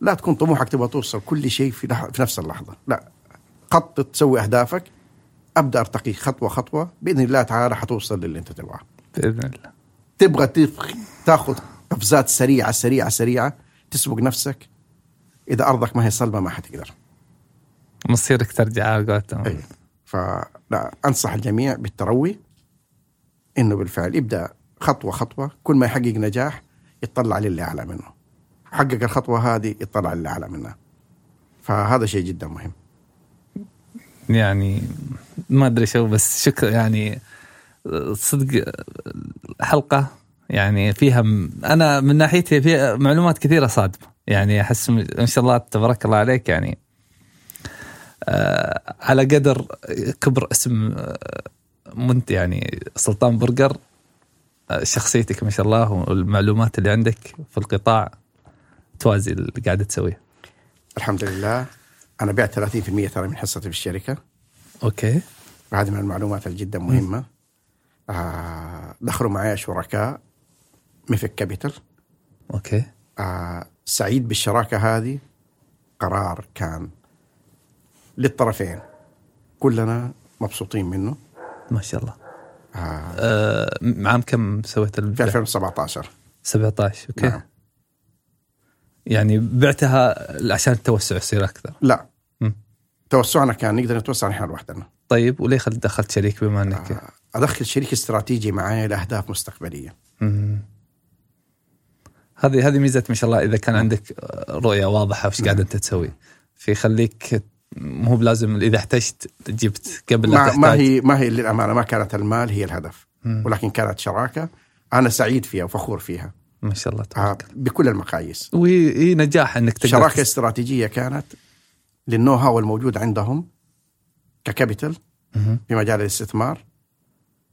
لا تكون طموحك تبغى توصل كل شيء في, لح... في نفس اللحظة. لا. خطط تسوي أهدافك أبدأ أرتقي خطوة خطوة بإذن الله تعالى حتوصل للي أنت تبغاه. بإذن الله. تبغى تف- تاخذ قفزات سريعة سريعة سريعة تسبق نفسك. إذا أرضك ما هي صلبة ما حتقدر. مصيرك ترجع على قولتهم. اي فلا أنصح الجميع بالتروي إنه بالفعل يبدأ خطوة خطوة كل ما يحقق نجاح يطلع للي أعلى منه. حقق الخطوة هذه يطلع للي أعلى منها. فهذا شيء جدا مهم. يعني ما أدري شو بس شكرا يعني صدق حلقه يعني فيها. أنا من ناحيتي فيها معلومات كثيرة صادمة. يعني أحس ما شاء الله تبارك الله عليك يعني على قدر كبر اسم آه منت يعني سلطان برجر آه شخصيتك ما شاء الله والمعلومات اللي عندك في القطاع توازي اللي قاعدة تسويه. الحمد لله. أنا بعت 30% ترى من حصتي في الشركة. أوكي. وهذه من المعلومات الجدا مهمة. آه دخلوا معي شركاء ميفك كابيتال. أوكي. آه سعيد بالشراكة هذه. قرار كان للطرفين. كلنا مبسوطين منه. ما شاء الله. آه. آه عام كم سويت في البيع؟ 2017 17 أوكي. نعم. يعني بعتها عشان التوسع يصير أكثر. لا. مم. توسعنا كان نقدر نتوسع نحن لوحدنا. طيب وليه خل- دخلت شريك بما إنك؟ آه أدخل شريك استراتيجي معي لأهداف مستقبلية. مم. هذه هذه ميزة ما شاء الله إذا كان عندك رؤية واضحة وش قاعد أنت تسوي. فيخليك مو بلازم إذا احتجت جبت قبل ما, ما هي ما هي للامانه ما كانت المال هي الهدف مم. ولكن كانت شراكة. أنا سعيد فيها وفخور فيها. ما شاء الله آه تبارك بكل المقاييس. وهي هي نجاح إنك تقدر شراكة استراتيجية كانت لل know-how الموجود عندهم ك capital. في مجال الاستثمار.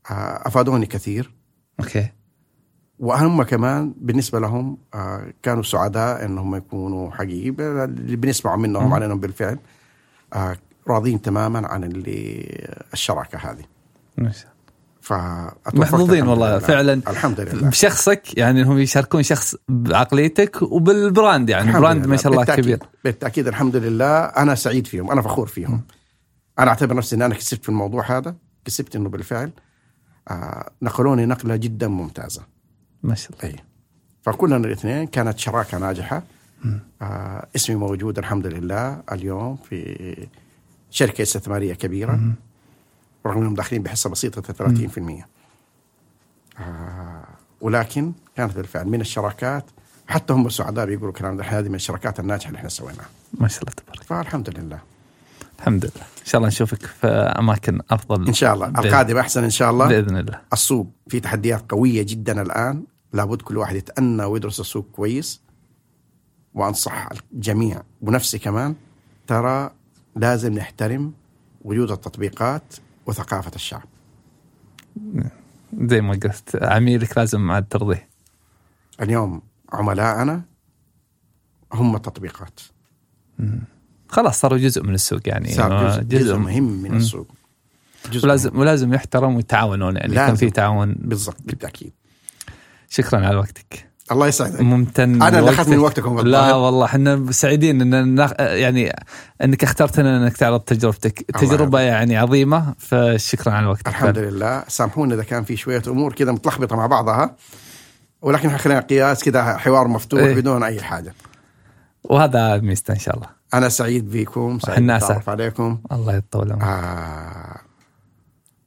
آه، أفادوني كثير. أوكي. وهم كمان بالنسبة لهم آه، كانوا سعداء إنهم يكونوا حقيقي اللي بنسمع منهم. عليهم بالفعل. راضين تماما عن اللي الشراكة هذه. ما شاء الله. فأتوفقت محظوظين والله لله. فعلا الحمد لله. بشخصك يعني انهم يشاركون شخص بعقليتك وبال brand يعني brand. ما شاء الله بالتأكيد. كبير. بالتأكيد الحمد لله. أنا سعيد فيهم أنا فخور فيهم. أنا أعتبر نفسي إن أنا كسبت في الموضوع هذا كسبت إنه بالفعل. آه نقلوني نقلة جدا ممتازة. ما شاء الله. اي فكلنا الاثنين كانت شراكة ناجحة. آه اسمي موجود الحمد لله اليوم في شركة استثمارية كبيرة. رغم أنهم داخلين بحصة بسيطة 30% آه ولكن كانت بالفعل من الشراكات حتى هم سعداء بيقولوا كلام هذه من الشراكات الناجحة اللي إحنا سويناها. ما شاء الله تبارك. فالحمد لله الحمد لله إن شاء الله نشوفك في أماكن أفضل. إن شاء الله. القادم أحسن إن شاء الله. بإذن الله. السوق في تحديات قوية جدا الآن. لابد كل واحد يتأنى ويدرس السوق كويس. وأنصح الجميع ونفسي كمان ترى لازم نحترم وجود التطبيقات وثقافة الشعب. زي ما قلت عميلك لازم عاد ترضيه. اليوم عملائنا هم التطبيقات. خلاص صاروا جزء من السوق يعني. صار جزء, جزء جزء مهم من مم. السوق. جزء ولازم مهم. ولازم يحترم ويتعاونون يعني. لازم. في تعاون. بالضبط بالتأكيد. شكرا على وقتك. الله يسعدك. ممتن أنا اللي. اخذت من وقتكم لا. والله إحنا سعيدين إن ناخ... يعني إنك اخترتنا إنك تعرض تجربتك. تجربة يعني عظيمة فشكرا على وقتك الحمد لله. سامحونا إذا كان في شوية أمور كذا متلخبطة مع بعضها. ولكن خلينا قياس كذا حوار مفتوح إيه. بدون أي حاجة. وهذا ميزته إن شاء الله. أنا سعيد بكم سعيد بالتعرف. عليكم. الله يطول عمرك. آه.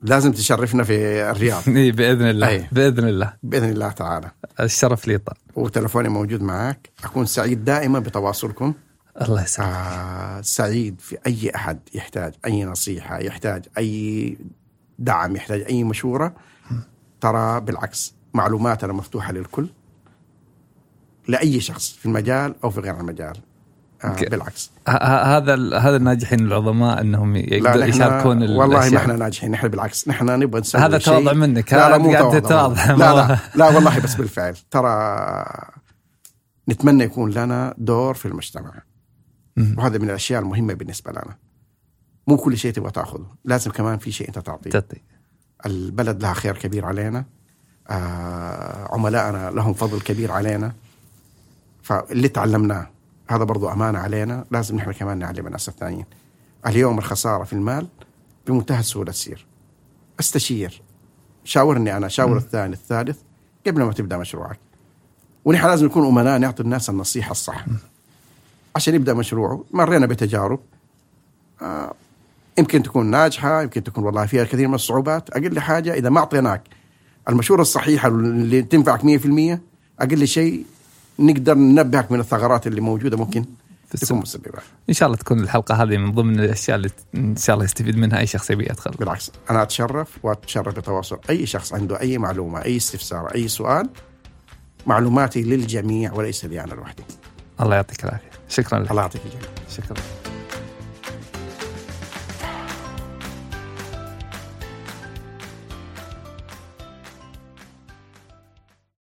لازم تشرفنا في الرياض. إيه بإذن الله. أي. بإذن الله. بإذن الله تعالى. الشرف لي طال. وتلفوني موجود معك أكون سعيد دائما بتواصلكم. الله يسعدك. آه سعيد في أي أحد يحتاج أي نصيحة يحتاج أي دعم يحتاج أي مشورة. ترى بالعكس معلوماتنا مفتوحة للكل لأي شخص في المجال أو في غير المجال. بالعكس. ه- ه- هذا هذا الناجحين العظماء إنهم يقدروا نحن يشاركون والله ما. إحنا ناجحين نحن بالعكس نحن نبغى نسوي هذا تواضع منك لا لا مو قاعد تواضع تتواضع. لا لا لا والله بس بالفعل. ترى نتمنى يكون لنا دور في المجتمع. وهذا من الأشياء المهمة بالنسبة لنا. مو كل شيء تبغى تاخذه لازم كمان في شيء أنت تعطيه. تعطي. البلد لها خير كبير علينا. آه عملائنا لهم فضل كبير علينا. فاللي تعلمناه. هذا برضو أمانة علينا لازم نحن كمان نعلم الناس الثانيين. اليوم الخسارة في المال بمنتهى السهولة تصير. أستشير. شاورني أنا شاور الثاني الثالث قبل ما تبدأ مشروعك. ونحن لازم نكون أمناء نعطي الناس النصيحة الصح. عشان يبدأ مشروعه مرينا بتجارب. آه يمكن تكون ناجحة يمكن تكون والله فيها كثير من الصعوبات. أقل حاجة إذا ما أعطيناك المشورة الصحيحة اللي تنفعك 100% أقل شيء نقدر ننبهك من الثغرات اللي موجودة ممكن تكون مسببة. إن شاء الله تكون الحلقة هذه من ضمن الأشياء اللي إن شاء الله يستفيد منها أي شخص يبي يدخل. بالعكس أنا أتشرف وأتشرف بتواصل. أي شخص عنده أي معلومة أي استفسار أي سؤال معلوماتي للجميع وليس لي أنا لوحدي. الله يعطيك العافية. شكرا لك. الله يعطيك الجميع. شكرا.